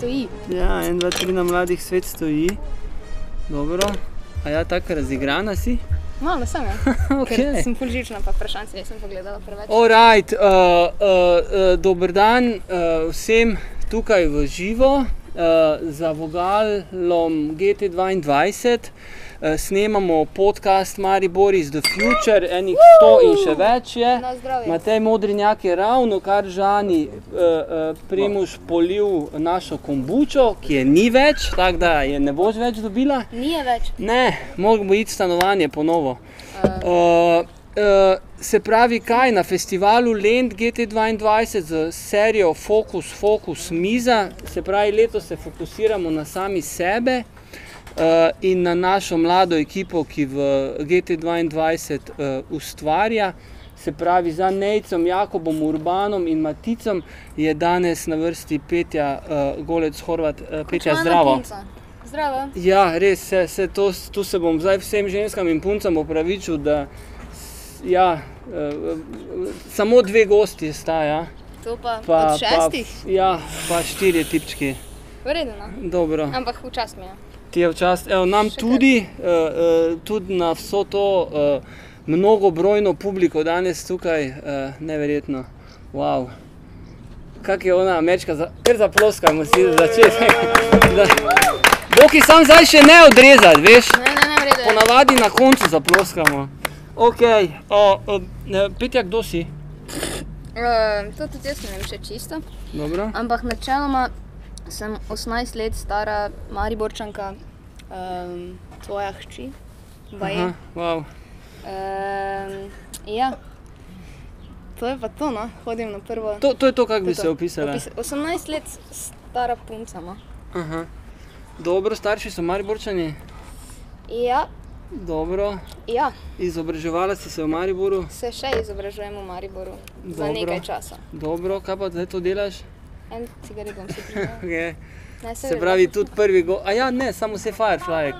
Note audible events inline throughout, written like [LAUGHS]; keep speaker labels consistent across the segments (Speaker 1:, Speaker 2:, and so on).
Speaker 1: stoji.
Speaker 2: Ja, en, dva, tri na mladih svet stoji. Dobro. A ja, tako razigrana si?
Speaker 1: Malo sem, ja.
Speaker 2: Ok. [LAUGHS]
Speaker 1: Ker sem fulžična, pa vprašanci nisem pogledala preveč.
Speaker 2: Alright, uh, uh, uh, dober dan uh, vsem tukaj v živo uh, za vogalom GT2. Uh, snemamo podcast Maribor iz The Future, enih 100 in še več je. Matej Modrinjak je ravno kar žani uh, uh, Primuš polil našo kombučo, ki je ni več, tako da je ne boš več dobila.
Speaker 1: Nije več.
Speaker 2: Ne, moramo iti stanovanje ponovo. Uh, uh, se pravi, kaj na festivalu Lend GT2 z serijo Focus, Focus, Miza, se pravi, letos se fokusiramo na sami sebe. Uh, in na našo mlado ekipo, ki v GT2 uh, ustvarja, se pravi za Nejcem, Jakobom, Urbanom in Maticom, je danes na vrsti Petja uh, Golec Horvat, uh, Petja Zdravo.
Speaker 1: punca. Zdravo.
Speaker 2: Ja, res, se, se to, tu se bom zdaj vsem ženskam in puncam opravičil, da ja, uh, samo dve gosti sta, ja.
Speaker 1: To pa,
Speaker 2: Pa,
Speaker 1: od šestih.
Speaker 2: Pa, ja, pa štirje tipčki.
Speaker 1: V redu, no.
Speaker 2: Dobro.
Speaker 1: Ampak včasih mi je.
Speaker 2: Ti je včasih, evo, nam tudi, uh, uh, tudi na vso to uh, mnogobrojno publiko danes tukaj, uh, neverjetno. Wow. Kak je ona ameriška, za, kar zaploskamo si za začetek. [LAUGHS] Da- Boki sam zdaj še ne odrezati, veš?
Speaker 1: Ne, ne, ne, redu. je.
Speaker 2: Ponavadi na koncu zaploskamo. Ok, o, o, ne, Petja, kdo si?
Speaker 1: Uh, to tudi jaz ne vem še čisto.
Speaker 2: Dobro.
Speaker 1: Ampak načeloma sem 18 let stara Mariborčanka, um, tvoja hči.
Speaker 2: Aha, wow.
Speaker 1: Um, ja. To je pa to, no. Hodim na prvo.
Speaker 2: To, to je to, kako bi
Speaker 1: to.
Speaker 2: se opisala.
Speaker 1: Opis- 18 let stara punca. No.
Speaker 2: Aha. Dobro, starši so Mariborčani.
Speaker 1: Ja,
Speaker 2: Dobro.
Speaker 1: ja,
Speaker 2: Izobraževala si se v Mariboru.
Speaker 1: se še izobražujem v Mariboru za
Speaker 2: Dobro.
Speaker 1: nekaj časa.
Speaker 2: Dobro, kaj pa zdaj to delaš?
Speaker 1: En cigaret bom si prišel. [LAUGHS]
Speaker 2: Okay. Se pravi, tudi prvi go. A ja, ne, samo se Firefly.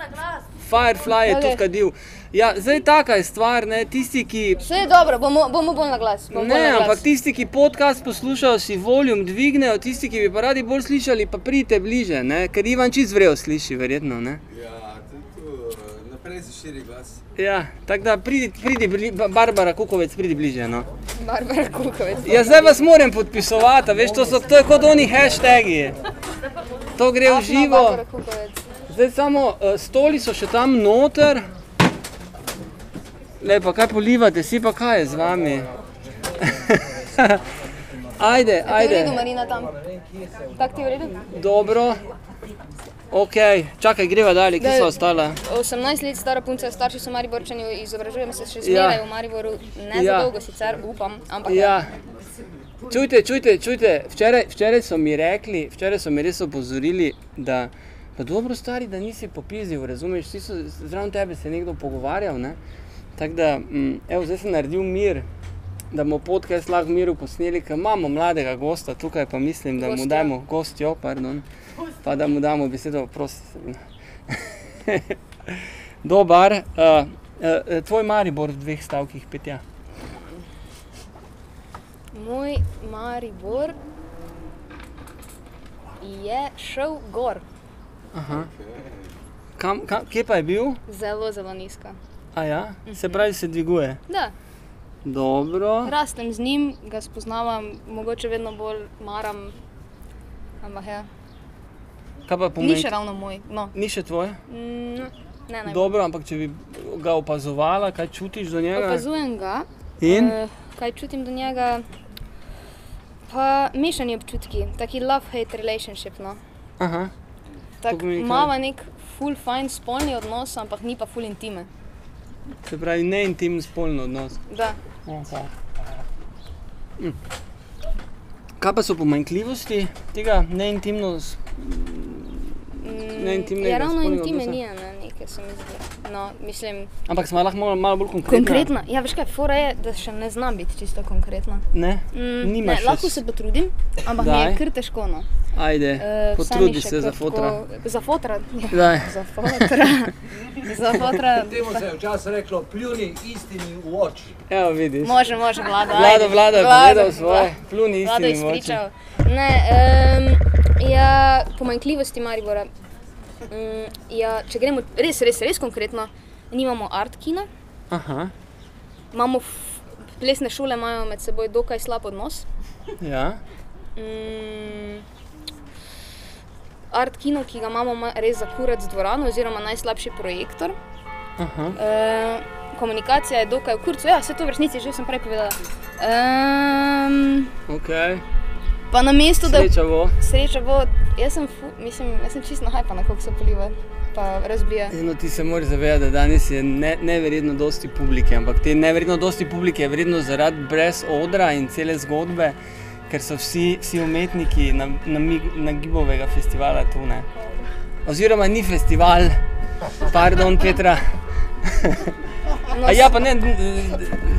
Speaker 2: Firefly je
Speaker 1: Ok.
Speaker 2: tudi kadil. Ja, zdaj taka je stvar, ne, tisti, ki.
Speaker 1: Vse je dobro, bomo, bomo bolj na glas. Bomo bolj
Speaker 2: Ne,
Speaker 1: na glas.
Speaker 2: ampak tisti, ki podcast poslušajo, si voljum dvignejo, tisti, ki bi pa radi bolj slišali, pa pridite bliže, ne? ker Ivan čist vrejo sliši, verjetno. Ne?
Speaker 3: Ja, 34 glas.
Speaker 2: Ja, tako da pridi, pridi bli, Barbara Kukovec, pridi bliže. No.
Speaker 1: Barbara Kukovec.
Speaker 2: Ja, zdaj vas moram podpisovati, veš, to, so, to je kot oni hashtagi. To gre v živo. Zdaj samo eh, stoli so še tam noter. Lepa, kaj polivate, si pa kaj je z vami? ajde, [LAUGHS] ajde.
Speaker 1: Je v redu, Marina, tam. Tak ti je v redu?
Speaker 2: Dobro. Ok, čakaj, greva dalje, kje so ostala?
Speaker 1: 18 let stara punca, starši so Mariborčani, izobražujem se še
Speaker 2: Ja.
Speaker 1: zmeraj v Mariboru, ne
Speaker 2: Ja.
Speaker 1: za dolgo sicer, upam, ampak
Speaker 2: Ja. Čujte, čujte, čujte. Včeraj, včeraj so mi rekli, včeraj so mi res opozorili, da pa dobro stari, da nisi popizil, razumeš, vsi so zraven tebe se nekdo pogovarjal, ne? Tako da, mm, evo, zdaj sem naredil mir, da bomo podcast lahko v miru posneli, ker imamo mladega gosta tukaj, pa mislim, da mu
Speaker 1: Gostja.
Speaker 2: damo, gostjo, pardon, pa da mu damo besedo, prosim. Dobar, uh, uh, tvoj Maribor v dveh stavkih, petja.
Speaker 1: moj Maribor je šel gor,
Speaker 2: Aha. Kam, kam, kje pa je bil?
Speaker 1: zelo, zelo nizko.
Speaker 2: A ja, se pravi, se dviguje.
Speaker 1: Da,
Speaker 2: Dobro.
Speaker 1: rastem z njim, ga spoznavam, mogoče vedno bolj maram, ampak ja,
Speaker 2: Kaj pa
Speaker 1: ni
Speaker 2: pomeni?
Speaker 1: še ravno moj. No.
Speaker 2: Ni še tvoje?
Speaker 1: Mm, ne, ne.
Speaker 2: Dobro, ampak če bi ga opazovala, kaj čutiš do njega?
Speaker 1: Opazujem ga.
Speaker 2: In?
Speaker 1: Eh, kaj čutim do njega? Pa mešani občutki, taki love-hate relationship. No.
Speaker 2: Aha.
Speaker 1: Tak,
Speaker 2: pomeni kaj?
Speaker 1: Mava nek full fine spolni odnos, ampak ni pa full intime.
Speaker 2: Se pravi, ne intimen spolni odnos.
Speaker 1: Da.
Speaker 2: Aha. Hm. Kaj pa so pomanjkljivosti tega neintimnost?
Speaker 1: Mm,
Speaker 2: Neintimnega
Speaker 1: Ja, ravno intime
Speaker 2: odnosa?
Speaker 1: ni, ne, nekaj se mi zdi. No, mislim,
Speaker 2: Ampak smo lahko malo, malo bolj konkretni.
Speaker 1: konkretna. Ja, veš kaj, fora je, da še ne znam biti čisto konkretna.
Speaker 2: Ne?
Speaker 1: Mm, ne,
Speaker 2: Nimaš
Speaker 1: lahko se potrudim, ampak mi
Speaker 2: Daj.
Speaker 1: je kar težko. No.
Speaker 2: Ajde,
Speaker 1: mi
Speaker 2: potrudi se za fotra.
Speaker 1: tako- Za fotra. Ja. [LAUGHS] Za fotra. [LAUGHS] za fotra.
Speaker 3: Temu se je včasih reklo, pljuni istini v oči.
Speaker 2: Evo vidiš.
Speaker 1: Može, može, vlada.
Speaker 2: Vlada, vlada je
Speaker 1: Vlada,
Speaker 2: povedal svoje,
Speaker 1: Vla-
Speaker 2: pljuni
Speaker 1: Vlada
Speaker 2: istini
Speaker 1: je
Speaker 2: v oči.
Speaker 1: spričal. Ne, um, Ja, pomanjkljivosti Maribora. Mm, ja, če gremo res, res, res konkretno, nimamo art kina,
Speaker 2: Aha,
Speaker 1: imamo plesne šole, imajo med seboj dokaj slab odnos.
Speaker 2: ja.
Speaker 1: Mm, art kino, ki ga imamo, ima res za kurac dvorano, oziroma najslabši projektor.
Speaker 2: Aha.
Speaker 1: E, komunikacija je dokaj v kurcu, ja, vse to v resnici že sem prej povedala. Um,
Speaker 2: Okay.
Speaker 1: Pa na mestu, da
Speaker 2: Sreča bo.
Speaker 1: sreča bo, jaz sem, fu, mislim, jaz sem čisto nahajpana, koliko se poliva, pa razbija.
Speaker 2: No, ti se moraš zavedati, da danes je ne, neverjetno dosti publike, ampak te neverjetno dosti publike je vredno zaradi brez odra in cele zgodbe, ker so vsi, vsi umetniki na, na, na Gibovega festivala tu. Ne? Oziroma ni festival, pardon, Petra. [LAUGHS] A ja, pa ne,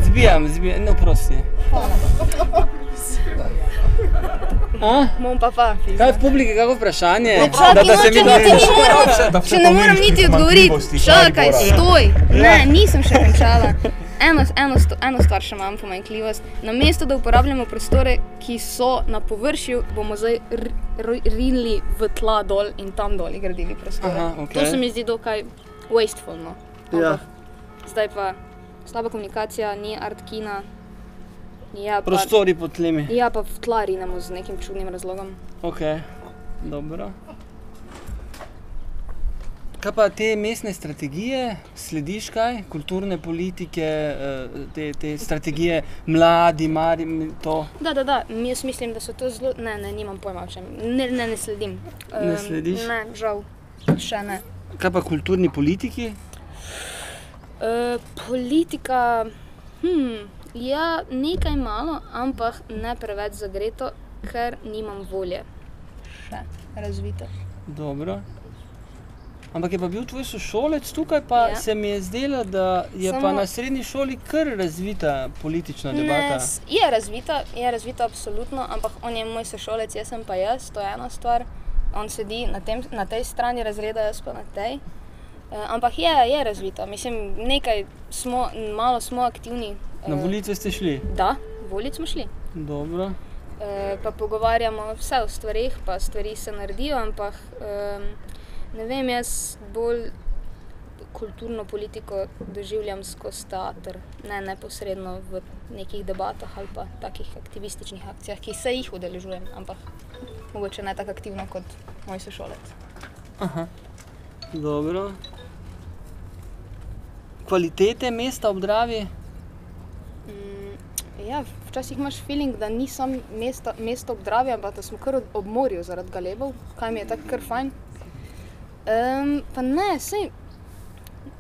Speaker 2: zbijam, zbijam, no prosti. A?
Speaker 1: Bom pa pa.
Speaker 2: Kaj je v publiki, kako vprašanje?
Speaker 1: čakaj,
Speaker 2: Da- da se
Speaker 1: če
Speaker 2: mi-
Speaker 1: niti ne moram,
Speaker 4: Da vse
Speaker 1: če ne
Speaker 4: pomeniš
Speaker 1: niti odgovoriti, čakaj,
Speaker 4: Maribora.
Speaker 1: stoj. Ne, nisem še končala. Eno, eno, sto, eno stvar še imam pomanjkljivost. Namesto da uporabljamo prostore, ki so na površju, bomo zdaj r- r- rinili v tla dol in tam dol gradili prostore.
Speaker 2: Aha, okej.
Speaker 1: To se mi zdi dokaj wasteful. No.
Speaker 2: Ja.
Speaker 1: Zdaj pa slaba komunikacija, ni art kina. Ja,
Speaker 2: Prostori pod tlemi.
Speaker 1: ja, pa v tla rinemo z nekim čudnim razlogom.
Speaker 2: Ok, dobro. Kaj pa te mestne strategije, slediš kaj, kulturne politike, eh, te, te strategije, mladi, mari, to
Speaker 1: Da, da, da. Jaz mislim, da so to zelo. Ne, ne, nimam pojma o čem. Ne, ne, ne sledim.
Speaker 2: Ne
Speaker 1: Em,
Speaker 2: slediš?
Speaker 1: Ne, žal. Še ne.
Speaker 2: Kaj pa kulturni politiki?
Speaker 1: E, politika. Hm, ja, nekaj malo, ampak ne preveč zagreto, ker nimam volje. Še razvito.
Speaker 2: Dobro. Ampak je pa bil tvoj sošolec tukaj, pa ja. Se mi je zdelo, da je Samo... pa na srednji šoli kar razvita politična
Speaker 1: Ne,
Speaker 2: debata.
Speaker 1: s- je razvita, je razvita absolutno, ampak on je moj sošolec, jaz sem pa jaz, to je ena stvar. On sedi na, tem, na tej strani razreda, jaz pa na tej. E, ampak je, je razvita, mislim, nekaj smo, malo smo aktivni.
Speaker 2: Na
Speaker 1: e,
Speaker 2: volitve ste šli.
Speaker 1: Da, volic smo šli.
Speaker 2: Dobro.
Speaker 1: E, pa pogovarjamo vse o stvarih, pa stvari se naredijo, ampak um, ne vem, jaz bolj kulturno politiko doživljam skozi teater, ne neposredno v nekih debatah ali pa takih aktivističnih akcijah, ki se jih udeležujem, ampak mogoče ne tako aktivno kot moj sošolec.
Speaker 2: Dobro. Kvalitete mesta ob Dravi?
Speaker 1: Ja, včasih imaš feeling, da ni samo mesto, mesto ob Dravi, ampak da smo kar ob- ob morju zaradi galebov, kaj mi je tako kar fajn. Um, pa ne, sej,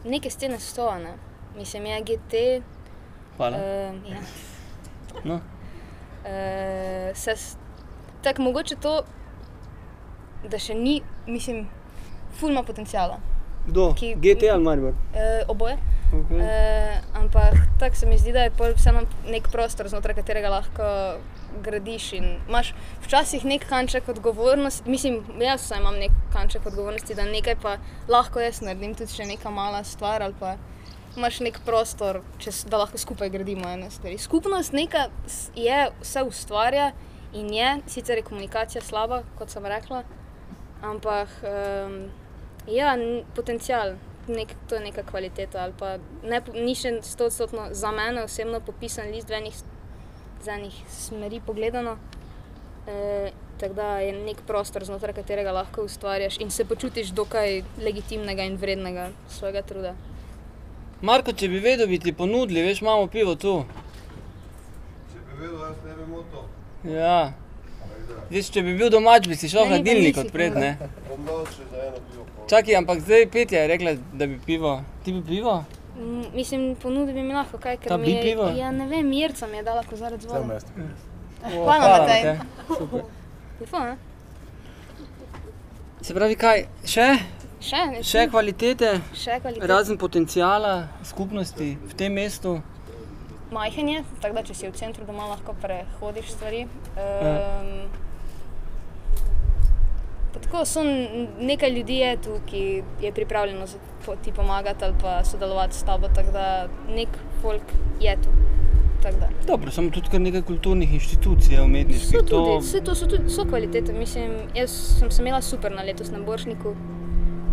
Speaker 1: neke scene so, ne. Mislim, je GT.
Speaker 2: Hvala.
Speaker 1: Um, ja.
Speaker 2: No.
Speaker 1: Uh, se, tako mogoče to, da še ni, mislim, ful ima potencijala.
Speaker 2: Kdo?
Speaker 1: ki-
Speaker 2: GT ali Maribor?
Speaker 1: Uh, oboje.
Speaker 2: Okay.
Speaker 1: E, ampak tako se mi zdi, da je vseeno nek prostor, znotraj katerega lahko gradiš. in Imaš včasih nek kanček odgovornosti, mislim, jaz vsaj imam nek kanček odgovornosti, da nekaj pa lahko jaz naredim, tudi še neka mala stvar. ali pa Imaš nek prostor, čez, da lahko skupaj gradimo ene stvari. Skupnost je, vse ustvarja in je, sicer je komunikacija slaba, kot sem rekla, ampak um, ja, n- potencial, nek, to je neka kvaliteta. ali pa Ne, ni še stotodstotno za mene osebno popisan list v enih, s- z enih smeri pogledano. E, tako da je nek prostor, znotraj katerega lahko ustvarjaš in se počutiš dokaj legitimnega in vrednega svojega truda.
Speaker 2: Marko, če bi vedel, bi ti ponudili, veš, imamo pivo tu.
Speaker 3: Če bi vedel, jaz ne bi imel to.
Speaker 2: Ja. Veš, če bi bil domač, bi si šel v hladilnik
Speaker 1: nisi
Speaker 2: odpret, ne?
Speaker 3: Bom dal še za eno pivo.
Speaker 2: Čakaj, ampak zdaj Petja je rekla, da bi pivo. Ti bi pivo?
Speaker 1: Mm, Mislim, ponudil bi mi lahko kaj, ker
Speaker 2: Ta
Speaker 1: mi
Speaker 2: bi
Speaker 1: je,
Speaker 2: pivo?
Speaker 1: ja, ne vem, Mirca mi je dala kozarec vode.
Speaker 2: O,
Speaker 1: Hvala, Matej.
Speaker 2: Super.
Speaker 1: Lepo, ne?
Speaker 2: Se pravi, kaj? Še?
Speaker 1: Še, ne,
Speaker 2: Še kvalitete,
Speaker 1: še kvaliteta.
Speaker 2: razen potencijala skupnosti v tem mestu.
Speaker 1: Majhen je, tako da če si v centru doma lahko prehodiš stvari.
Speaker 2: Ja.
Speaker 1: Pa tako so nekaj ljudi je tu, ki je pripravljeno ti pomagati ali pa sodelovati s tabo, tako da nek folk je tu.
Speaker 2: Dobro, samo tudi kar nekaj kulturnih inštitucij umetniških.
Speaker 1: So tudi,
Speaker 2: to-
Speaker 1: vse to so tudi so kvalitete. Mislim, jaz sem se imela super na letos na Boršniku.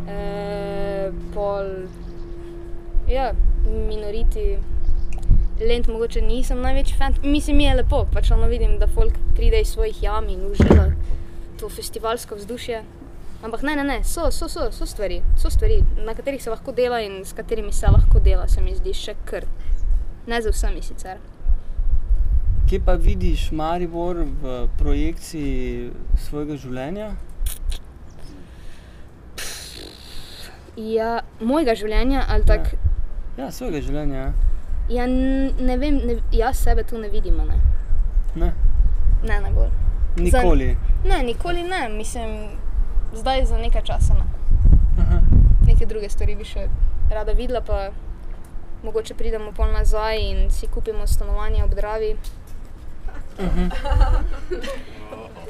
Speaker 1: E, pol, ja, minoriti, lent mogoče nisem največji fan. Mislim, mi je lepo, pač ono vidim, da folk pride iz svojih jam in uživa to festivalsko vzdušje. Ampak ne, ne, ne, so, so, so, so stvari, so stvari, na katerih se lahko dela in s katerimi se lahko dela, se mi zdi še kar. Ne za vsemi sicer.
Speaker 2: Kje pa vidiš Maribor v projekciji svojega življenja?
Speaker 1: Ja, mojega življenja ali tako.
Speaker 2: Ja, svojega življenja. ja.
Speaker 1: Ja, ne vem, ne, jaz sebe tu ne vidim. a Ne,
Speaker 2: Ne,
Speaker 1: ne najbolj.
Speaker 2: Nikoli.
Speaker 1: Ne, nikoli ne, mislim, zdaj za nekaj časa. Ne.
Speaker 2: Aha.
Speaker 1: Neke druge stvari bi še rada videla, pa mogoče pridemo pol nazaj in si kupimo stanovanje ob Dravi.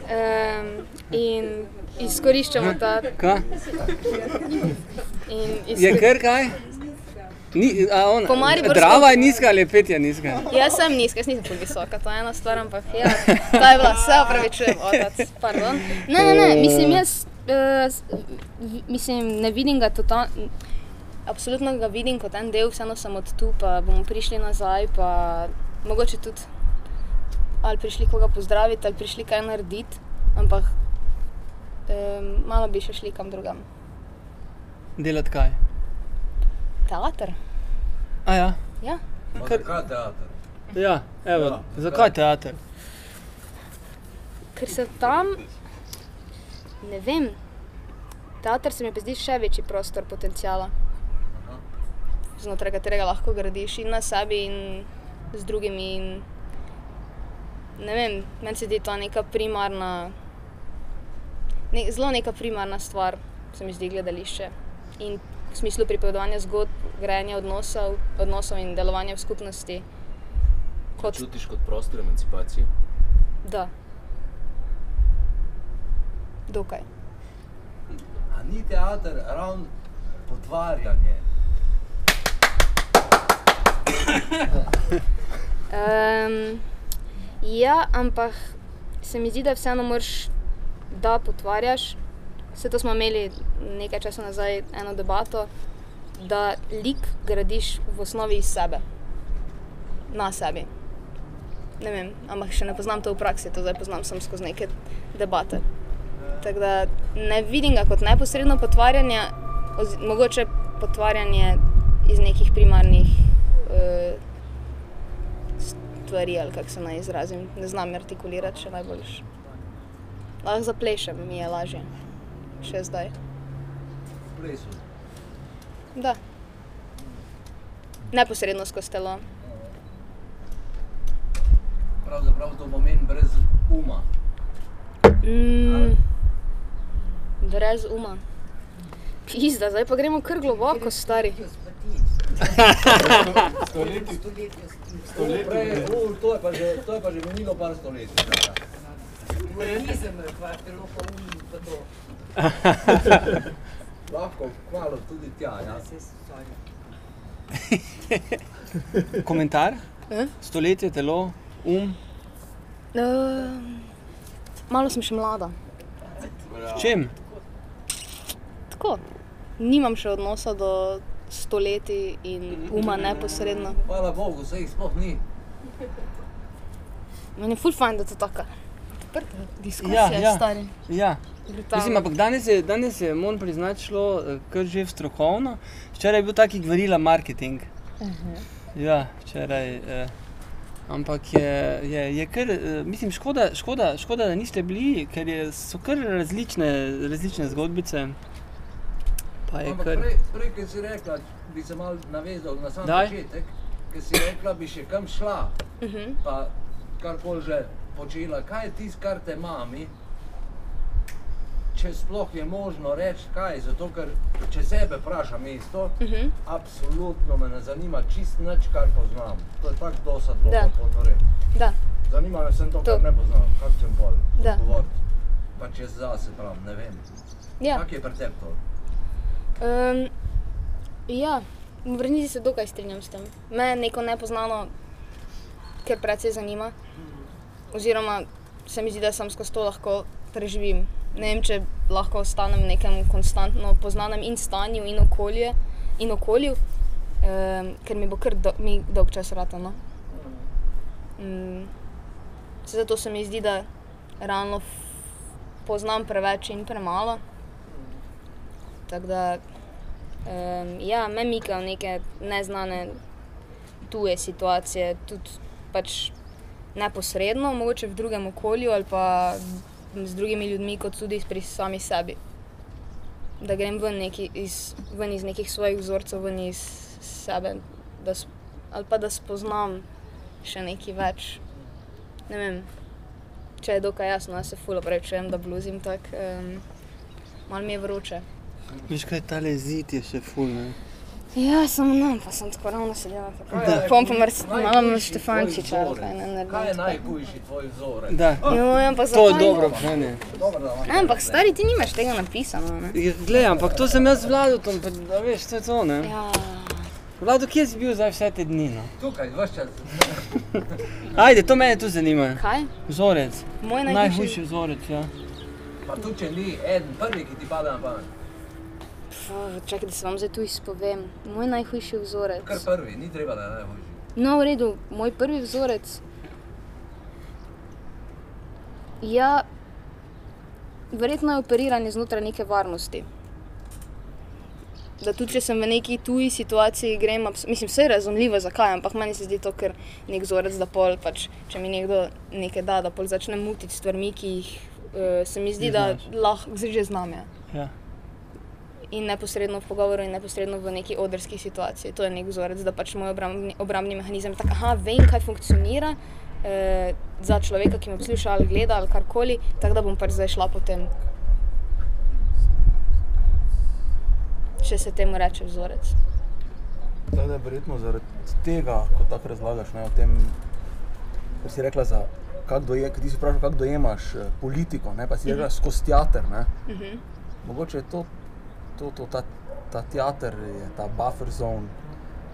Speaker 1: Um, in izkoriščamo ta.
Speaker 2: Kaj?
Speaker 1: In
Speaker 2: Je
Speaker 1: izkor...
Speaker 2: kar kaj? Ni, a on,
Speaker 1: Po Mariborsko-
Speaker 2: Drava je nizka ali pet je nizka?
Speaker 1: Jaz sem nizka, jaz nisem tako visoka, to je ena stvar, ampak ja, ta je bila, se opravičujem, otac, pardon. Ne, ne, ne, mislim, jaz, uh, mislim, ne vidim ga totalno, absolutno ga vidim kot en del, vseeno sem od tu, pa bomo prišli nazaj, pa mogoče tudi ali prišli koga pozdraviti, ali prišli kaj narediti, ampak um, malo bi še šli kam drugam.
Speaker 2: Delati kaj?
Speaker 1: Teater,
Speaker 2: A ja.
Speaker 1: ja.
Speaker 4: Pa
Speaker 2: Kar-
Speaker 4: Zakaj teater?
Speaker 2: Ja, evo,
Speaker 4: Ja,
Speaker 2: zakaj teater?
Speaker 1: Ker se tam, ne vem, teater se mi zdi še večji prostor potencijala,
Speaker 4: Aha.
Speaker 1: znotraj katerega lahko gradiš in na sebi, in z drugimi. In, ne vem, meni se zdi to neka primarna, ne, zelo neka primarna stvar, se mi zdi gledališče. In smislu pripovedovanja zgodb, grajanja odnosov, odnosov in delovanja v skupnosti. Kot,
Speaker 5: Čutiš kot prostor emancipacije?
Speaker 1: da. Dokaj.
Speaker 4: A ni teater ravno potvarjanje?
Speaker 1: Um, ja, ampak se mi zdi, da vseeno moraš, da potvarjaš. Vse to smo imeli nekaj časa nazaj, eno debato, da lik gradiš v osnovi iz sebe, na sebi. Ne vem, ampak še ne poznam to v praksi, to zdaj poznam samo skozi neke debate. Tako da ne vidim ga kot neposredno potvarjanje, oz, mogoče potvarjanje iz nekih primarnih uh, stvari, ali kako se naj izrazim. Ne znam artikulirati še najboljš. Lahko zaplešem, mi je lažje, še zdaj.
Speaker 4: Plesu.
Speaker 1: Da. Neposredno skozi telo.
Speaker 4: Pravzaprav to pomeni brez uma.
Speaker 1: Mm, brez uma. Pizda, zdaj pa gremo kar globoko, stari.
Speaker 4: To, prej, u, to, je pa že, to je pa že minilo par stoletij. [LAUGHS] Lahko kmalo tudi tja, ja. [LAUGHS]
Speaker 2: Komentar?
Speaker 1: Eh?
Speaker 2: Stoletje, telo, um.
Speaker 1: Uh, malo sem še mlada.
Speaker 2: S čem?
Speaker 1: Tako. Nimam še odnosa do stoletij in uma neposredno.
Speaker 4: Hvala Bogu, se jih sploh ni.
Speaker 1: Meni je ful fajn, da je to taka diskusija,
Speaker 2: Ja, ja.
Speaker 1: stari.
Speaker 2: Ja.
Speaker 1: Brutalno.
Speaker 2: Mislim, ampak danes je, danes je moram priznati, šlo eh, kar že v strokovno. Včeraj je bil taki gvarila marketing. Ja, včeraj. Eh, ampak je, je, je kar, eh, mislim, škoda, škoda, škoda, da niste bili, ker je, so kar različne, različne zgodbice. Pa je kar.
Speaker 4: prej, prej, ki si rekla, bi se mal navezal na sam
Speaker 2: Daj.
Speaker 4: začetek, ki si rekla, bi še kam šla,
Speaker 1: Mhm.
Speaker 4: pa karkoli že počela. Kaj je tisto, kar te mami? Če sploh je možno reči kaj, zato ker če sebe vprašam isto,
Speaker 1: Mhm.
Speaker 4: absolutno me ne zanima čist nič, kar poznam. To je tako dosadno,
Speaker 1: Da.
Speaker 4: potore.
Speaker 1: Da.
Speaker 4: Zanima me sem to,
Speaker 1: To.
Speaker 4: kar ne poznam, kak sem pol
Speaker 1: Da.
Speaker 4: odgovoriti. Pa če zase pravim, ne vem.
Speaker 1: Ja.
Speaker 4: Kak je pri tebi to?
Speaker 1: Um, ja, v resnici se dokaj strinjam s tem. Me neko nepoznano ker precej zanima. Oziroma, se mi zdi, da sem skozi to lahko preživim. Ne vem, če lahko ostanem v nekem konstantno poznanem in stanju, in, okolje, in okolju, um, ker mi bo kar do, mi dolg čas ratano. Um, zato se mi zdi, da realno poznam preveč in premalo. Tako da, um, ja, me mika v neke neznane tuje situacije, tudi pač neposredno, mogoče v drugem okolju ali pa z drugimi ljudmi, kot tudi pri sami sebi. Da grem ven, neki iz, ven iz nekih svojih vzorcev, ven iz sebe, da, ali pa da spoznam še nekaj več. Ne vem, če je dokaj jasno, jaz se fulo prečujem, da bluzim tako, um, malo mi je vroče.
Speaker 2: Veš kaj, ta zid je še ful.
Speaker 1: Ja, samo nam, pa sem tako ravno sedela.
Speaker 4: Je
Speaker 1: Pom pa
Speaker 4: tvoj
Speaker 1: Štefančiča, kaj ne naredim.
Speaker 4: Kaj je
Speaker 1: tako.
Speaker 4: najhujši tvoj vzorec?
Speaker 2: Da,
Speaker 1: Jo, ampak
Speaker 2: to je dobro vprašanje.
Speaker 4: Dobro, da
Speaker 1: Ne, ampak stari, ti nimaš tega napisano. Ne?
Speaker 2: Ja, Glej, ampak to sem jaz z Vladom, pa da veš, to je to, ne?
Speaker 1: Ja,
Speaker 2: Vlado, kje si bil zdaj vse te dni, no?
Speaker 4: Tukaj, vse čas. [LAUGHS]
Speaker 2: Ajde, to mene tu zanima.
Speaker 1: kaj?
Speaker 2: Vzorec.
Speaker 1: Moj
Speaker 2: Najhujši
Speaker 1: najhujši.
Speaker 2: vzorec, ja.
Speaker 4: Pa tudi če ni eden prvi, ki ti pade na pamet.
Speaker 1: Pf, Čakaj, da se vam zdaj tu izpovem. Moj najhujši vzorec.
Speaker 4: Kar prvi, ni treba, da je najhujši.
Speaker 1: No, v redu, moj prvi vzorec. Ja, verjetno je operiranje znotraj neke varnosti. Da tudi če sem v neki tuji situaciji, grem, mislim, vse je razumljivo, zakaj, ampak meni se zdi to kar nek vzorec, da pol, pač, če mi nekdo nekaj da, da pol začnem mutiti stvarmi, ki jih uh, se mi zdi, da lahko že znam. Ja.
Speaker 2: ja.
Speaker 1: In neposredno v pogovoru, in neposredno v neki odrski situaciji. To je nek vzorec, da pač moj obrambni, obrambni mehanizem tako, aha, vem, kaj funkcionira eh, za človeka, ki me posluša ali gleda ali karkoli, tako da bom pač zdaj šla po tem. Če se temu reče vzorec.
Speaker 6: Tako da je verjetno zaradi tega, ko tako razlagaš, ne, o tem, kar si rekla, za kako doje, ti si vprašal, kako dojemaš eh, politiko, ne, pa si rekla skozi teater. Ne.
Speaker 1: Uh -huh.
Speaker 6: Mogoče je to, to, to ta, ta teater, je ta buffer zone,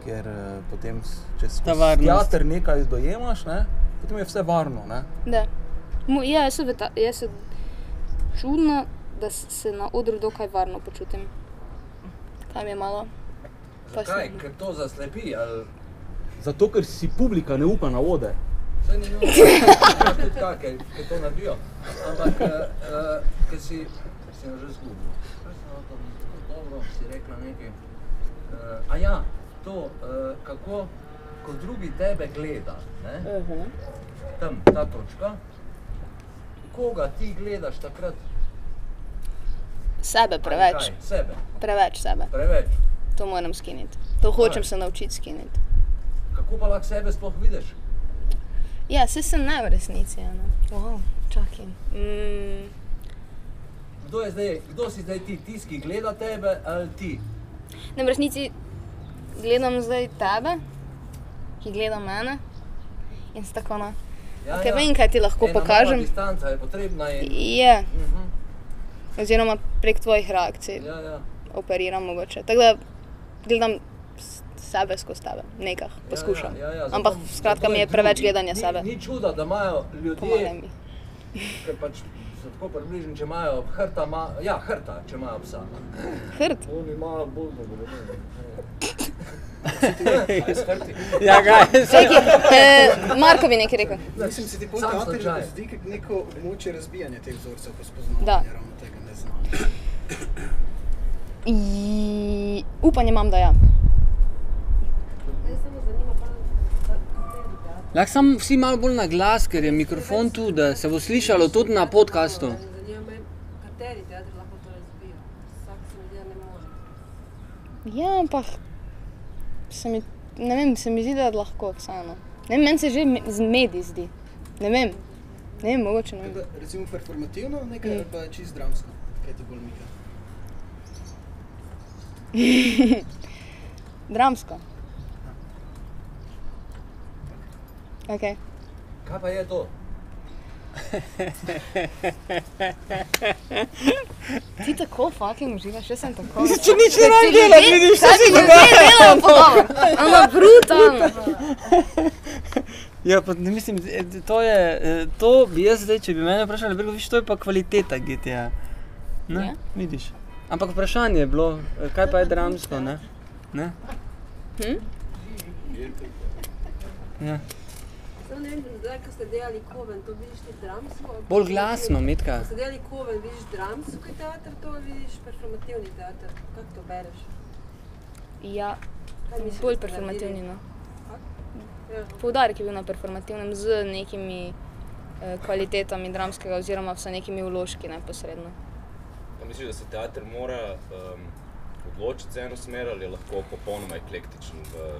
Speaker 6: kjer eh, potem, če
Speaker 2: varnost.
Speaker 6: teater nekaj dojemaš, ne, potem je vse varno. Ne.
Speaker 1: Da. Mu, ja, jaz se, v ta, jaz se čudno, da se na odru dokaj varno počutim. Kaj mi je malo?
Speaker 4: Zakaj?
Speaker 1: sem-
Speaker 4: Ker to zaslepi, ali
Speaker 6: Zato, ker si publika ne upa na vode.
Speaker 4: Saj ni nujno, da [LAUGHS] tudi take, ki to naredijo. Ampak, uh, uh, ker si, si že zgubil. Kaj dobro, si rekla nekaj. Uh, a ja, to, uh, kako, ko drugi tebe gleda, ne?
Speaker 1: Uh -huh.
Speaker 4: tam ta točka, koga ti gledaš takrat?
Speaker 1: Sebe preveč,
Speaker 4: kaj? Sebe,
Speaker 1: preveč sebe.
Speaker 4: preveč.
Speaker 1: To moram skiniti. To hočem se naučiti skiniti.
Speaker 4: Kako pa lahko sebe sploh vidiš?
Speaker 1: Ja, se sem ne v resnici. ja, no. Wow, čakaj. Mm,
Speaker 4: Kdo, je zdaj, kdo si zdaj ti, tisti, ki gleda tebe ali ti?
Speaker 1: ne, v resnici gledam zdaj tebe, ki gleda mene. In tako na.
Speaker 4: Ja,
Speaker 1: Okay, Vem, kaj ti lahko
Speaker 4: Ena
Speaker 1: pokažem.
Speaker 4: Distanca je potrebna in...
Speaker 1: Je,
Speaker 4: Mhm.
Speaker 1: oziroma prek tvojih reakcij
Speaker 4: Ja, ja.
Speaker 1: operiram mogoče. Tako da gledam sebe skozi tebe, nekaj poskušam.
Speaker 4: Ja, ja, ja, zato-
Speaker 1: Ampak skratka mi je preveč gledanja
Speaker 4: ni,
Speaker 1: sebe.
Speaker 4: Ni čuda, da imajo ljudje, ki pač so tako približni, če imajo hrta, ma, ja, hrta, če imajo psa.
Speaker 1: Hrt.
Speaker 3: Oni imajo bolj dobro.
Speaker 2: Ja, kaj?
Speaker 1: Čakaj, eh, Marko bi nekaj rekel.
Speaker 7: Mislim, se ti po
Speaker 4: Sam
Speaker 7: teatru
Speaker 4: slučaj.
Speaker 7: zdi kot neko območje razbijanja teh vzorcev, ko spoznavamo
Speaker 1: Da.
Speaker 7: ravno tega neznanja.
Speaker 1: I, upanje imam, da ja.
Speaker 2: Lahko samo vsi malo bolj na glas, ker je mikrofon tu, da se bo slišalo tudi na podkastu.
Speaker 1: Ja, ampak se mi, ne vem, se mi zdi, da lahko vseeno. Ne vem, meni se že z mediji zdi. Ne vem, ne vem, mogoče ne vem.
Speaker 7: da, Recimo performativno nekaj
Speaker 1: Mm.
Speaker 7: ali pa čist dramsko, kaj ti bolj mika. [LAUGHS]
Speaker 1: Dramsko. Okay.
Speaker 4: Kaj pa je to?
Speaker 1: Ti tako fucking uživaš, jaz sem tako.
Speaker 2: Če nič ne rabim delati, vidiš,
Speaker 1: Kaj ti ljudje delajo pogovor? Ampak brutalno.
Speaker 2: Ja, pa, ne, mislim, eh, to, je, eh, to bi jaz zdaj, če bi me vprašali, bi rekel, "Viš, to je pa kvaliteta GTA. Ne,
Speaker 1: Ja.
Speaker 2: vidiš. Ampak vprašanje je bilo, eh, kaj pa je dramsko, ne? ne?
Speaker 1: Hm?
Speaker 2: Ja.
Speaker 8: Samo ne vem, zdaj, ko ste delali koven, to vidiš ti dramsko?
Speaker 2: Bolj glasno, Mitka.
Speaker 8: Ko ste delali koven, vidiš dramski teater, to vidiš performativni teater? Kako to bereš?
Speaker 1: Ja,
Speaker 8: misliš,
Speaker 1: bolj performativni. No.
Speaker 8: Ja.
Speaker 1: Poudarek je bil na performativnem z nekimi eh, kvalitetami dramskega, oziroma vsaj nekimi vložki neposredno.
Speaker 5: Pa misliš, da se teater mora um, odločiti za eno smer ali je lahko popolnoma eklektičen v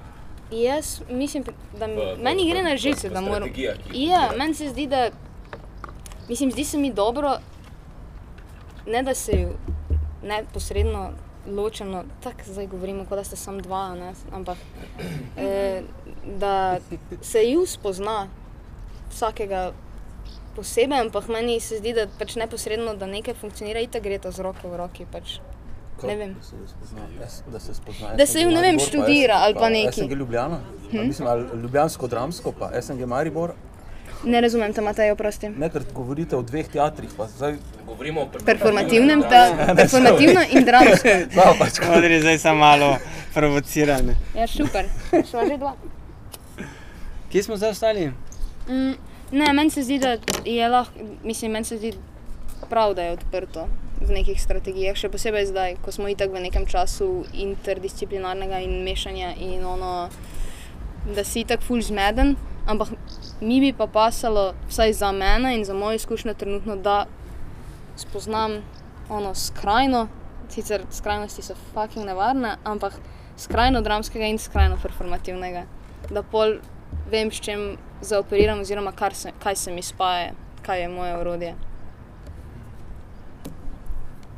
Speaker 1: Jaz mislim, da
Speaker 5: v-
Speaker 1: meni gre
Speaker 5: v-
Speaker 1: na živce, da moram. Ja, meni se zdi, da. Mislim, zdi se mi dobro, ne da se ju neposredno ločeno, tako zdaj govorimo, kot da ste samo dva, ne, ampak eh, da se ju spozna vsakega posebej, ampak meni se zdi, da pač neposredno, da nekaj funkcionira, itak gre to z roko v roki. Pač. Ne vem.
Speaker 6: Da se spozna. Jaz- Da se
Speaker 1: ju, ne vem,
Speaker 6: Maribor, pa
Speaker 1: študira ali pa nekaj.
Speaker 6: SNG Ljubljana, hm? mislim, ali Ljubljansko-dramsko, pa SNG Maribor.
Speaker 1: Ne razumem, te Matej, oprosti.
Speaker 6: Ne, ker govorite o dveh teatrih, pa zdaj
Speaker 5: Govorimo o
Speaker 1: Performativnem, [LAUGHS] ta, performativno in dramsko. [LAUGHS]
Speaker 6: Znamo pač, ko
Speaker 2: Odri zdaj samo malo provocirane.
Speaker 1: Ja, super. Šla že dva.
Speaker 2: Kje smo zdaj ostali?
Speaker 1: Mm, ne, meni se zdi, da je lahko, mislim, meni se zdi prav, da je odprto v nekih strategijah, še posebej zdaj, ko smo itak v nekem času interdisciplinarnega in mešanja in ono, da si itak ful zmeden, ampak mi bi pa pasalo, vsaj za mene in za moje izkušnje trenutno, da spoznam ono skrajno, sicer skrajnosti so fucking nevarne, ampak skrajno dramskega in skrajno performativnega. Da pol vem, s čim zaoperiram, oziroma se, kaj se mi spaja, kaj je moje orodje.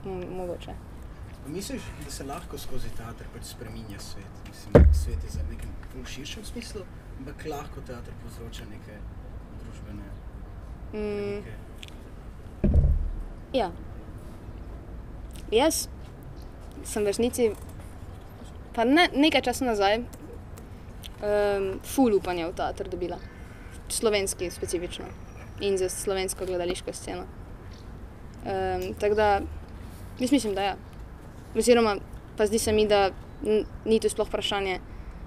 Speaker 1: Mogoče.
Speaker 7: Misliš, da se lahko skozi teater pač spremenja svet? Mislim, svet je za nekem bolj širšem smislu, ampak lahko teater povzroča neke družbene
Speaker 1: Mm,
Speaker 7: neke
Speaker 1: ja. Jaz sem v resnici, pa ne, nekaj časa nazaj, um, ful upanja v teater dobila. Slovenski specifično in za slovensko gledališko sceno. Um, tako da, jaz mislim, da ja. Oziroma, pa zdi se mi, da ni to sploh vprašanje,